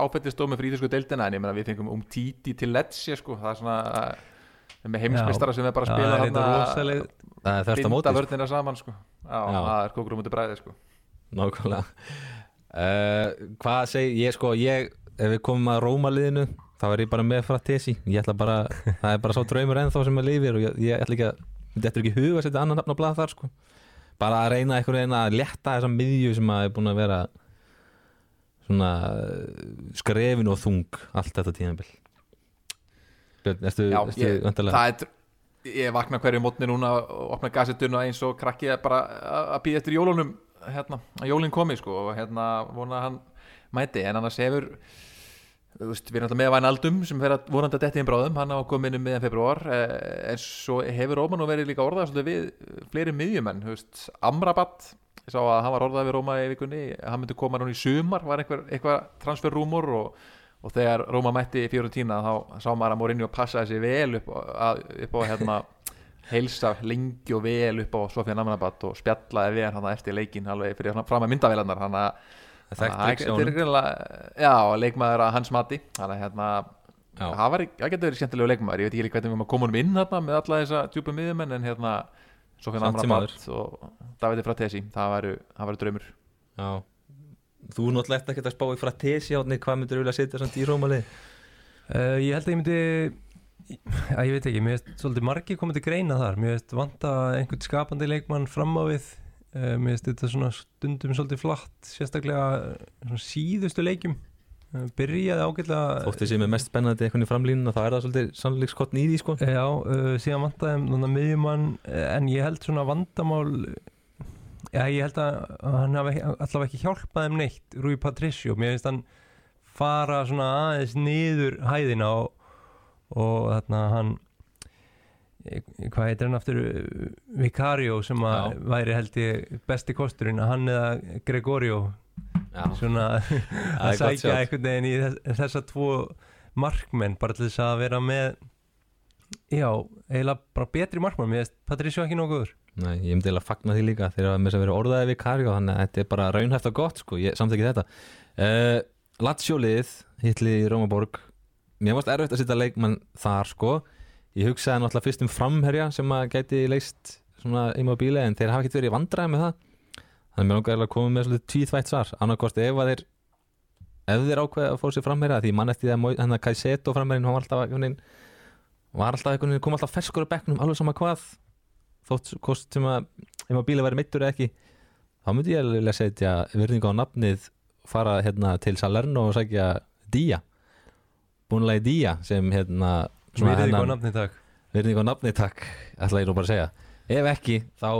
[SPEAKER 4] áfættistómi fyrir íþjósku deildina en ég meina við fengum um títi til Lecce sko, það er svona eh, með heimsmeistara sem er bara að
[SPEAKER 3] Já,
[SPEAKER 4] spila
[SPEAKER 3] þetta
[SPEAKER 4] þarna
[SPEAKER 2] Það er þörst að móti, sko.
[SPEAKER 4] vörnina saman sko. já,
[SPEAKER 2] Já.
[SPEAKER 4] það er kókur um út í bræði sko.
[SPEAKER 2] nákvæmlega uh, Hvað segi, ég sko, ég ef við komum að Róma liðinu þá er ég bara með Fratesi ég ætla bara, það er bara svo draumur ennþá sem að lifir og ég, ég ætla ekki að þetta er ekki huga að setja annan nafn á blað þar sko. Bara að reyna einhvern veginn að létta þessa miðju sem að er búin að vera svona eh, skrefin og þung allt þetta tíðanbill ertu,
[SPEAKER 4] já,
[SPEAKER 2] ertu
[SPEAKER 4] ég,
[SPEAKER 2] vantarlega
[SPEAKER 4] það er ég vakna hverju mótni núna og opna gassetuna eins og krakki er bara að- að býða eftir jólunum hérna, að jólin komi sko, og hérna vona að hann mæti en annars hefur veist, við erum alltaf með Vænaldum sem fer að vonandi að detti inn bráðum, hann á að koma inn um miðan februar eh, en svo hefur Róma nú verið líka orðað svolítið við fleiri miðjumenn, Amrabat. Ég sá að hann var orðað við Róma í vikunni. Hann myndi koma núna í sumar, var einhver, eitthvað transferrúmur og, og þegar Róma mætti í Fiorentina þá sá maður að Mourinho passaði sig vel upp á, að, upp á hérna heilsa lengi og vel upp á Sofía Amrabat og spjallaði við hann eftir leikin alveg fyrir fram að myndavélarnar. Hann að Það er greinilega, já, leikmaður að hans mati. Þannig að hérna. Það, var, getur verið skemmtilegu leikmaður. Ég veit ekki hvernig við erum að koma honum inn hérna með alla þessa djúpu miðjumenn en hérna Sofjan Amrabat og Davide Fratesi. Það væru, draumur.
[SPEAKER 2] Já. Þú náttúrulega ekki að spá í Fratesi átni hvað myndir þú vilja setja samt í Róma lið
[SPEAKER 3] Uh, ég held að ég myndi að ég veit ekki, mér veist svolítið margir komið til greina þar, mér veist vanta einhvern skapandi leikmann fram á við mér veist þetta svona stundum svolítið flatt, sérstaklega eh, svona síðustu leikjum. Uh, byrjaði ágætlega
[SPEAKER 2] Þótti sem er mest spennandi eitthvað í framlínuna þá er það svolítið sannleikskotn í því sko.
[SPEAKER 3] Já, uh, síðan vantaði um þannig miðjumann eh, en ég held svona vandamál já, ég held að hann hafi ekki- allavega ekki hjálpað þeim neitt Rúi Patricio, mér finnst hann fara svona aðeins niður hæðina og, og þarna hann eh, hvað heitir hann aftur? Eh, Vicario sem að væri held ég besti kosturinn hann eða Gregorio.
[SPEAKER 2] Já,
[SPEAKER 3] svona að sækja einhvern veginn í þess, þessa tvo markmenn bara til þess að vera með já, eiginlega bara betri markmenn. Mér finnst Patricio ekki góður.
[SPEAKER 2] Nei, ég myndi eiginlega fagna því líka þegar þess að vera orðaði við Karjó þannig að þetta er bara raunhæft og gott sko, ég samþekki þetta. Uh, Latsjólið hitli í Rómaborg. Mér varst erfitt að setja leikmann þar sko ég hugsaði náttúrulega fyrst um framherja sem að gæti leist svona immobíli en þeir hafa ekkert verið vandræði með það. Þannig að mér langar að koma með svolítið tvíþvætt svar. Annarkvort ef að þeir ef þeir ákveða að fá sér framherja því mann eftir því að hann að Kaiseto framherjinn hann var alltaf veginn kom alltaf ferskur á bekknum alveg sama hvað þótt kost sem að bíla væri meittur eða ekki. Þá myndi ég alveg vilja setja virðingu á nafnið fara hérna til Salerno og sækja Día búinlega Día sem hérna Hennan-
[SPEAKER 3] á nafni dag
[SPEAKER 2] Verðing á nafni takk, ætla ég nú bara að segja. Ef ekki, þá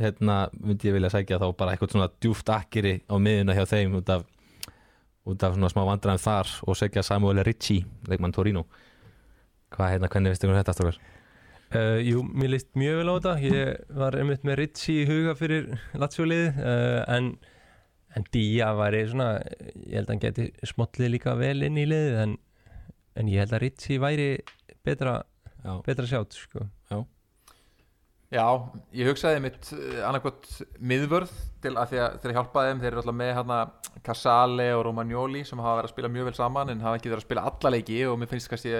[SPEAKER 2] hérna, myndi ég vilja sækja þá bara eitthvað svona djúft akkeri á miðuna hjá þeim út af, út af svona smá vandræðum þar og segja Samuel Ricci, leikmann Torino. Hvað hérna, hvernig veistu um þetta strókar?
[SPEAKER 3] Uh, jú, mér líst mjög vel á þetta. Ég var einmitt með Ritchie í huga fyrir Lazio-lið uh, en, en Día væri svona ég held að hann geti smollið líka vel inn í liðið en, en ég held að Ritchie væri betra,
[SPEAKER 2] Já,
[SPEAKER 3] betra sjátt sko.
[SPEAKER 4] Já, ég hugsaði mitt annarkot miðvörð til að því að þeir hjálpaði þeim, þeir eru alltaf með hérna Casale og Romagnoli sem hafa verið að spila mjög vel saman en hafa ekki verið að spila alla leiki og mér finnst kannski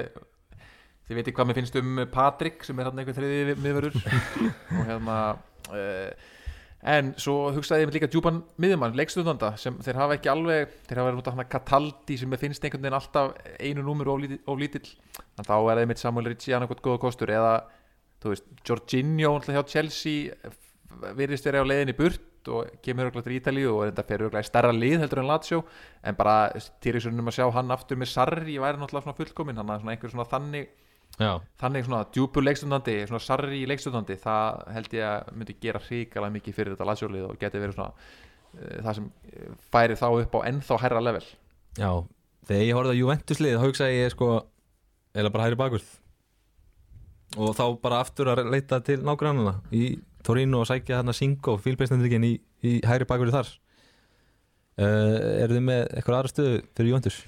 [SPEAKER 4] þið veitir hvað mér finnst um Patrik sem er hérna einhver þriði miðvörður. Og hérna uh, en svo hugsaði ég mitt líka djúpan miðjumann, leikstundanda sem þeir hafa ekki alveg, þeir hafa verið út af hérna Cataldi sem finnst einhvern veginn alltaf einu númur of lítill, lítill. en þá er það mitt Samuel Ricci annarkot góða kostur eða þú veist, Jorginho hjá Chelsea virðist verið á leiðinni burt og kemur auðvitað til Ítalíu og þetta fer í stærra lið heldur en Lazio en bara týrisunum að sjá hann aftur með Sarri væri náttúrulega svona fullkomin hann er svona einhver svona þannig
[SPEAKER 2] já,
[SPEAKER 4] þannig svona djúpur leikstundandi svona Sarri leikstundandi, það held ég að myndi gera hrikalega mikið fyrir þetta Lazio lið og geti verið svona uh, það sem eh, færi þá upp á ennþá herra level.
[SPEAKER 2] Já Þegar ég horfði á Juventus lið, þá hugsaði ég sko eða bara hægri bakvörð og þá bara aftur að leita til nágrannana í Torino og sækja þarna Singo, fílbeistendrikinn í, í hægri bakvörðu þar. Uh, eru þið með eitthvað aðra stöðu fyrir Juventus?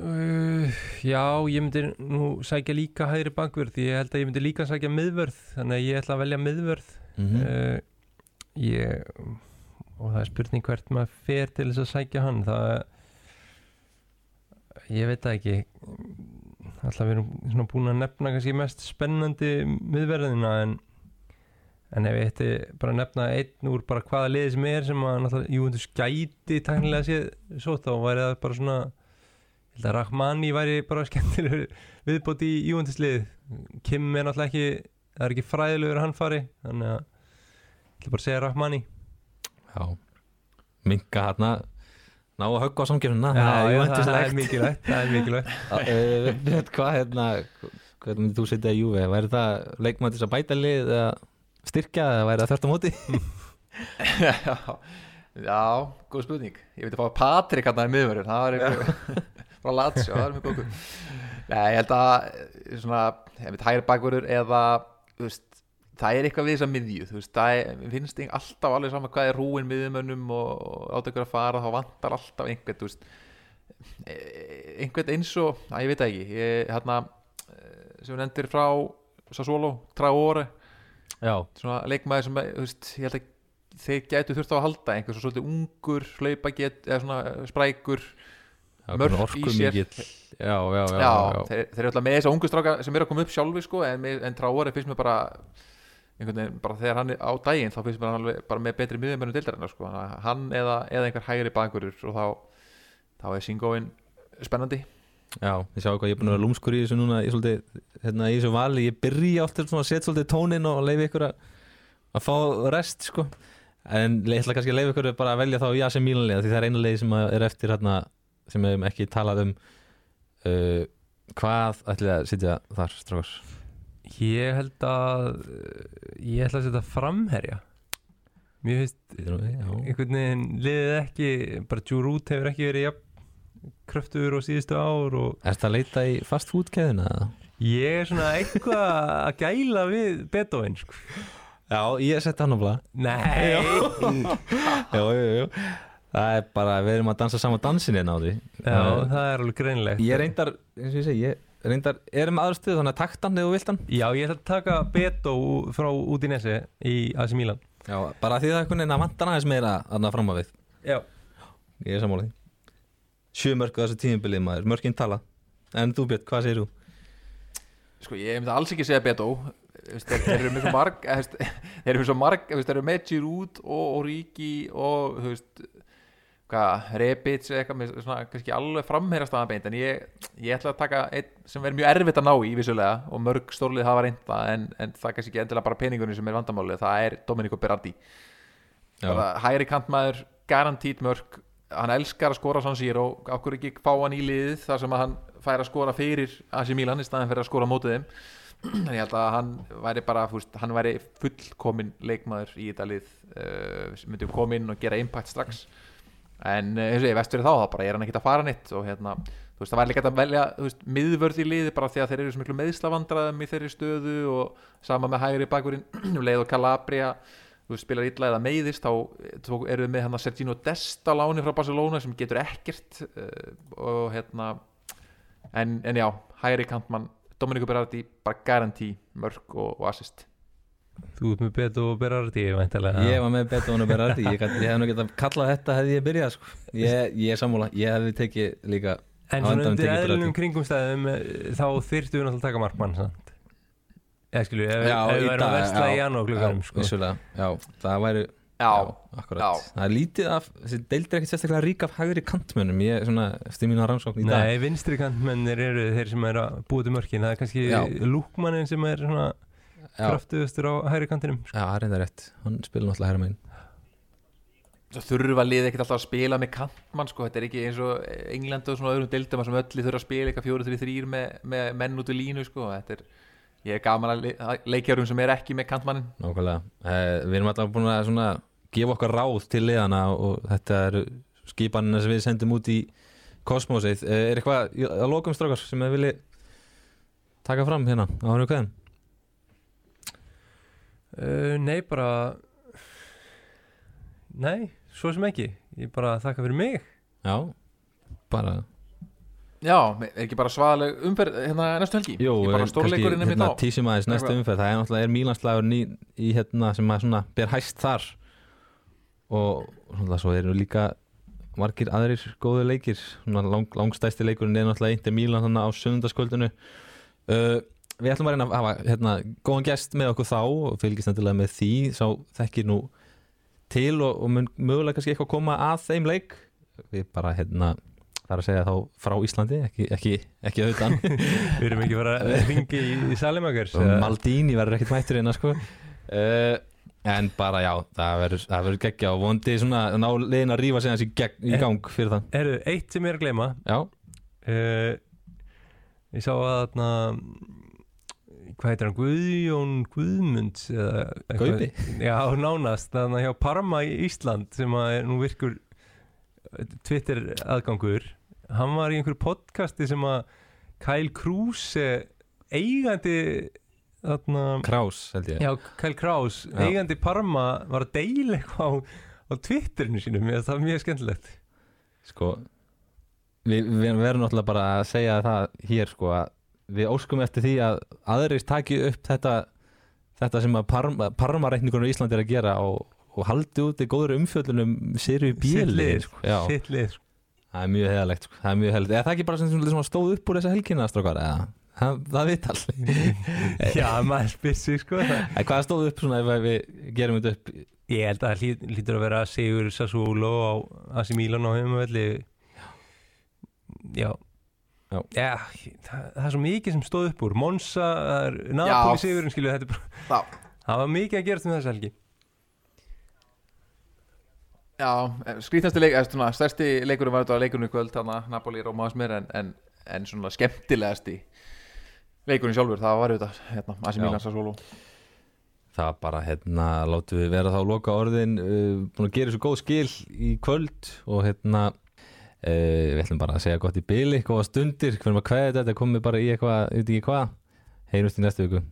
[SPEAKER 3] Uh, Já, ég myndi nú sækja líka hægri bakvörð ég held að ég myndi líka sækja miðvörð þannig að ég ætla að velja miðvörð
[SPEAKER 2] Mm -hmm.
[SPEAKER 3] uh, ég og það er spurning hvert maður fer til þess að sækja hann það ég veit það ekki alltaf við erum búin að nefna kannski mest spennandi miðverðina en en ef ég ætti bara að nefna einn úr bara hvaða liði sem er sem að náttúrulega Júventus gæti tæknilega séð svo þá væri það bara svona ég held að Rahmani væri bara skemmtilegur viðbót í Júventus lið Kim er náttúrulega ekki það er ekki fræðilegur hann fari þannig að ég ætla bara segja Rahmani.
[SPEAKER 2] Já, minka hérna ná að högga á samkjöfnuna
[SPEAKER 3] Já, það, er mikilvægt það er mikilvægt.
[SPEAKER 2] Uh, veit hvað hérna hvernig myndir þú setja í Juve. Væri það þess að bæta lið eða styrkja eða væri það þvert á móti?
[SPEAKER 4] Já, já, góð spurning. Ég veit að fá Patrik hann í miðverður það var eitthvað frá Lazio, það er mjög góð Nei, ég held að eh, svona, ég veit, hægri bakverður eða veist, það er eitthvað við þess að miðju veist, það er, finnst ekki alltaf alveg saman hvað er rúin miðjumönnum og, og átt ykkur að fara, þá vantar alltaf einhvern, þú veist eh, einhvern eins og, að ég veit ekki ég, hérna eh, sem við nefndir frá Sassuolo, Traore.
[SPEAKER 2] Já,
[SPEAKER 4] svona leikmaður sem, ég held að þeir gætu þurft á að halda einhver svo svolítið ungur, hlaupa get, eða svona sprækur
[SPEAKER 2] já orku
[SPEAKER 4] í sér.
[SPEAKER 2] Já, já, já,
[SPEAKER 4] já,
[SPEAKER 2] já, já.
[SPEAKER 4] Þeir, þeir eru alltaf með þess að ungu stráka sem eru að koma upp sjálfi sko, en, en Traore finnst mér bara einhvern veginn, bara þegar hann er á daginn þá finnst mér hann alveg bara með betri miðjumennum deildarinnar sko, hann eða, eða einhver hægri bakurur og þá, þá er Singóin spennandi
[SPEAKER 2] Já, ég sjá hvað ég er búin að vera lúmskur í þessu núna í, svolítið, hérna, í þessu vali, ég byrja svona að setja svolítið tónin og leiði ykkur að, að fá rest sko. en ég ætla kannski að leiði ykkur bara að velja þá Jase Mílanlega því það er eina leið sem er eftir hérna, sem við hefum ekki talað um uh, hvað ætli að sitja þar strákar?
[SPEAKER 3] Ég held að ég ætla að setja framherja. Mér finnst einhvern veginn liðið ekki bara Jurút hefur ekki verið jafn kröftugur á síðustu ár og
[SPEAKER 2] Er þetta að leita í fast food keðina?
[SPEAKER 3] ég er svona eitthvað að gæla við Beethoven sko.
[SPEAKER 2] Já, ég seti hann á blað.
[SPEAKER 3] Nei.
[SPEAKER 2] Jú, jú, jú Það er bara, við erum að dansa saman dansin hérna á því.
[SPEAKER 3] Já, það er alveg greinlegt
[SPEAKER 2] Ég reyndar, eins og ég segi, ég reyndar erum aðra stuð, þannig að taktan eða þú vilt hann.
[SPEAKER 3] Já, ég ætla að taka Beto frá út í nesi í AC Milan.
[SPEAKER 2] Já, bara því það er einhvern veginn að vantan aðeins meira aðna fram að við.
[SPEAKER 3] Já.
[SPEAKER 2] Ég er sammála því. Sjö mörg á þessu tímabilið maður, mörginn tala. En þú Björn, hvað segir þú?
[SPEAKER 4] sko ég myndi alls ekki segja Beto. Þeir, eru með svo marg þeir eru með svo marg þú veist, þeir eru með Giroud og Origi og þú veist Rebic eða eitthvað með svona kannski alveg frammeira staðan beint en ég, ég ætla að taka einn sem verður mjög erfitt að ná í vissulega og mörg stórlið hafa reynda en, en það kannski ekki endilega bara peningunni sem er vandamálið það er Domenico Berardi. Hægri kantmaður, garantít mörg hann elskar að skora San Siro okkur ekki fá hann í liðið þar sem hann fær að skora fyrir AC Milan í staðin fyrir að skora mótið þeim? En ég held að hann væri bara fúst, hann væri fullkomin leikmaður í þetta lið uh, sem myndi koma inn og gera impact strax en uh, eins og ég veist fyrir þá þá bara er hann ekkert að fara nýtt og hérna þú veist það væri líka að velja veist, miðvörð í liði bara því að þeir eru svo miklu meðslavandræðum í þeirri stöðu og sama með hægri bakurinn um leið og Calabria þú veist, spilar illa eða meiðist þá tók- eru við með hann að Sergino Dest á láni frá Barcelona sem getur ekkert uh, og hérna en, en já, hægri kantmann Dominiku Berardi, bara garanti mörg og, og assist
[SPEAKER 3] Þú ert með Beto og Berardi væntanlega.
[SPEAKER 2] Ég var með Beto og Berardi Ég, gat- ég hef nú getað kallað þetta hefði ég byrjað sko. ég, ég er sammála, ég hefði tekið líka
[SPEAKER 3] En svona undir eðlunum kringumstæðum eh, þá þyrftu við náttúrulega að taka markmann sant? Eða skilju, ef, við værum að versla í
[SPEAKER 2] já,
[SPEAKER 3] janúarklukkanum
[SPEAKER 2] já,
[SPEAKER 3] sko.
[SPEAKER 2] vissulega, já, það væri
[SPEAKER 4] Já,
[SPEAKER 2] akkurat
[SPEAKER 4] já.
[SPEAKER 2] Það er lítið af, þessi deildir ekkert sérstaklega rík af hægri kantmönnum Ég er svona, eftir mína rannsókn í dag
[SPEAKER 3] Nei, vinstri kantmennir eru þeir sem er að búa til mörkin það er kannski lúkmannin sem er svona kraftuðustur á hægri kantinum sko.
[SPEAKER 2] já, það er þetta rétt. Hann spila náttúrulega hægra megin.
[SPEAKER 4] Svo þurfa liðið ekkert alltaf að spila með kantmann sko, þetta er ekki eins og England og svona öðrum deildum þar sem öllu þurfa að spila eitthvað fjóru, þrjú, þrýr með, með menn út í línu sko, þetta er ég er gaman að le að leikjarum sem er ekki með kantmannin.
[SPEAKER 2] Nákvæmlega, eh, við erum alltaf búin að svona gefa okkar ráð til liðana og þetta eru skipanina sem við sendum út í kosmosið eh, Er eitthvað að lokum strákar sem þið vilji taka fram hérna á hennu kveðin?
[SPEAKER 3] Uh, Nei, bara Nei, svo sem ekki. Ég bara þakka fyrir mig.
[SPEAKER 2] Já, bara.
[SPEAKER 4] Já, er ekki bara svaðaleg umferð hérna næstu helgi? Bara
[SPEAKER 2] eh, hérna, tísum aðeins næstu
[SPEAKER 4] Eitthvað.
[SPEAKER 2] umferð. Það er náttúrulega er Mílanslagur í, í hérna sem að svona ber hæst þar. Og svona svo eru líka margir aðrir góðu leikir. Svona lang, langstæsti leikurinn er náttúrulega Inter Mílan þannig á sundarskvöldinu uh, við ætlum að reyna að hafa hérna, góðan gest með okkur þá og fylgist nættilega með því. Sá þekkir nú til og, og mun mögulega kannski eitthvað koma að þeim leik. Við bara hérna það er að segja þá frá Íslandi ekki, ekki, ekki auðvitaðan
[SPEAKER 3] Við erum ekki bara að ringi í, í Salimagers
[SPEAKER 2] og Maldini verður ekkert mættur hérna sko. Uh, en bara já það verður, það verður geggja og vondi svona ná leiðin að rífa sig hans í, gegn, í
[SPEAKER 3] Eh.
[SPEAKER 2] gang fyrir það.
[SPEAKER 3] Erðu, eitt sem ég er að gleyma.
[SPEAKER 2] Já,
[SPEAKER 3] uh, Ég sá að þarna Hvað heitir hann? Guðjón Guðmunds eða
[SPEAKER 2] Gaupi
[SPEAKER 3] Já, nánast Þannig hjá Parma í Ísland sem að nú virkur eh, Twitter aðgangur Hann var í einhverju podcasti sem að Kyle Kruse eigandi þarna
[SPEAKER 2] Krás held ég
[SPEAKER 3] Já, Kyle Krause,
[SPEAKER 2] Já.
[SPEAKER 3] eigandi Parma var að deila eitthvað á, á Twitterinu sínum, það var mjög skemmtilegt
[SPEAKER 2] sko við, við verðum náttúrulega bara að segja það hér sko að við óskum eftir því að aðrir taki upp þetta þetta sem að Parma, Parma-reikningunum í Íslandi er að gera og, og haldi út í góður umfjöllunum Sirju
[SPEAKER 3] Sitt
[SPEAKER 2] Bíli
[SPEAKER 3] lið,
[SPEAKER 2] sko.
[SPEAKER 3] Sko.
[SPEAKER 2] það er mjög heðalegt sko. það er mjög heðalegt, eða það er ekki bara sem, sem stóð upp úr þessa helgina strákar, eða? Það, það veit all
[SPEAKER 3] Já, maður spissi sko.
[SPEAKER 2] En hvað stóð upp svona ef við gerum þetta upp?
[SPEAKER 3] Ég held að það hlýtur að vera Sigur Sassuolo á AC Milan á heimavelli. Já
[SPEAKER 2] Já.
[SPEAKER 3] það, það er svo mikið sem stóð upp úr er Napoli. Sigurinn skilju, þetta bara Það var mikið að gerast um þess helgi
[SPEAKER 4] já skrítnasti leik, eða svona stærsti leikurinn var þetta leikurinn í kvöld, þannig að Napoli Róma aðeins meir en, en, en svona skemmtilegasti leikurinn sjálfur, það var þetta hérna, Asi
[SPEAKER 2] Já.
[SPEAKER 4] Milan Sassolo
[SPEAKER 2] það bara hérna látum við vera þá loka orðin uh, búin að gera svo góð skil í kvöld og hérna við ætlum bara að segja gott í byli góða stundir, hvernig maður kveði þetta komið bara í eitthvað, ég veit ekki hvað. Heyrumst í næstu viku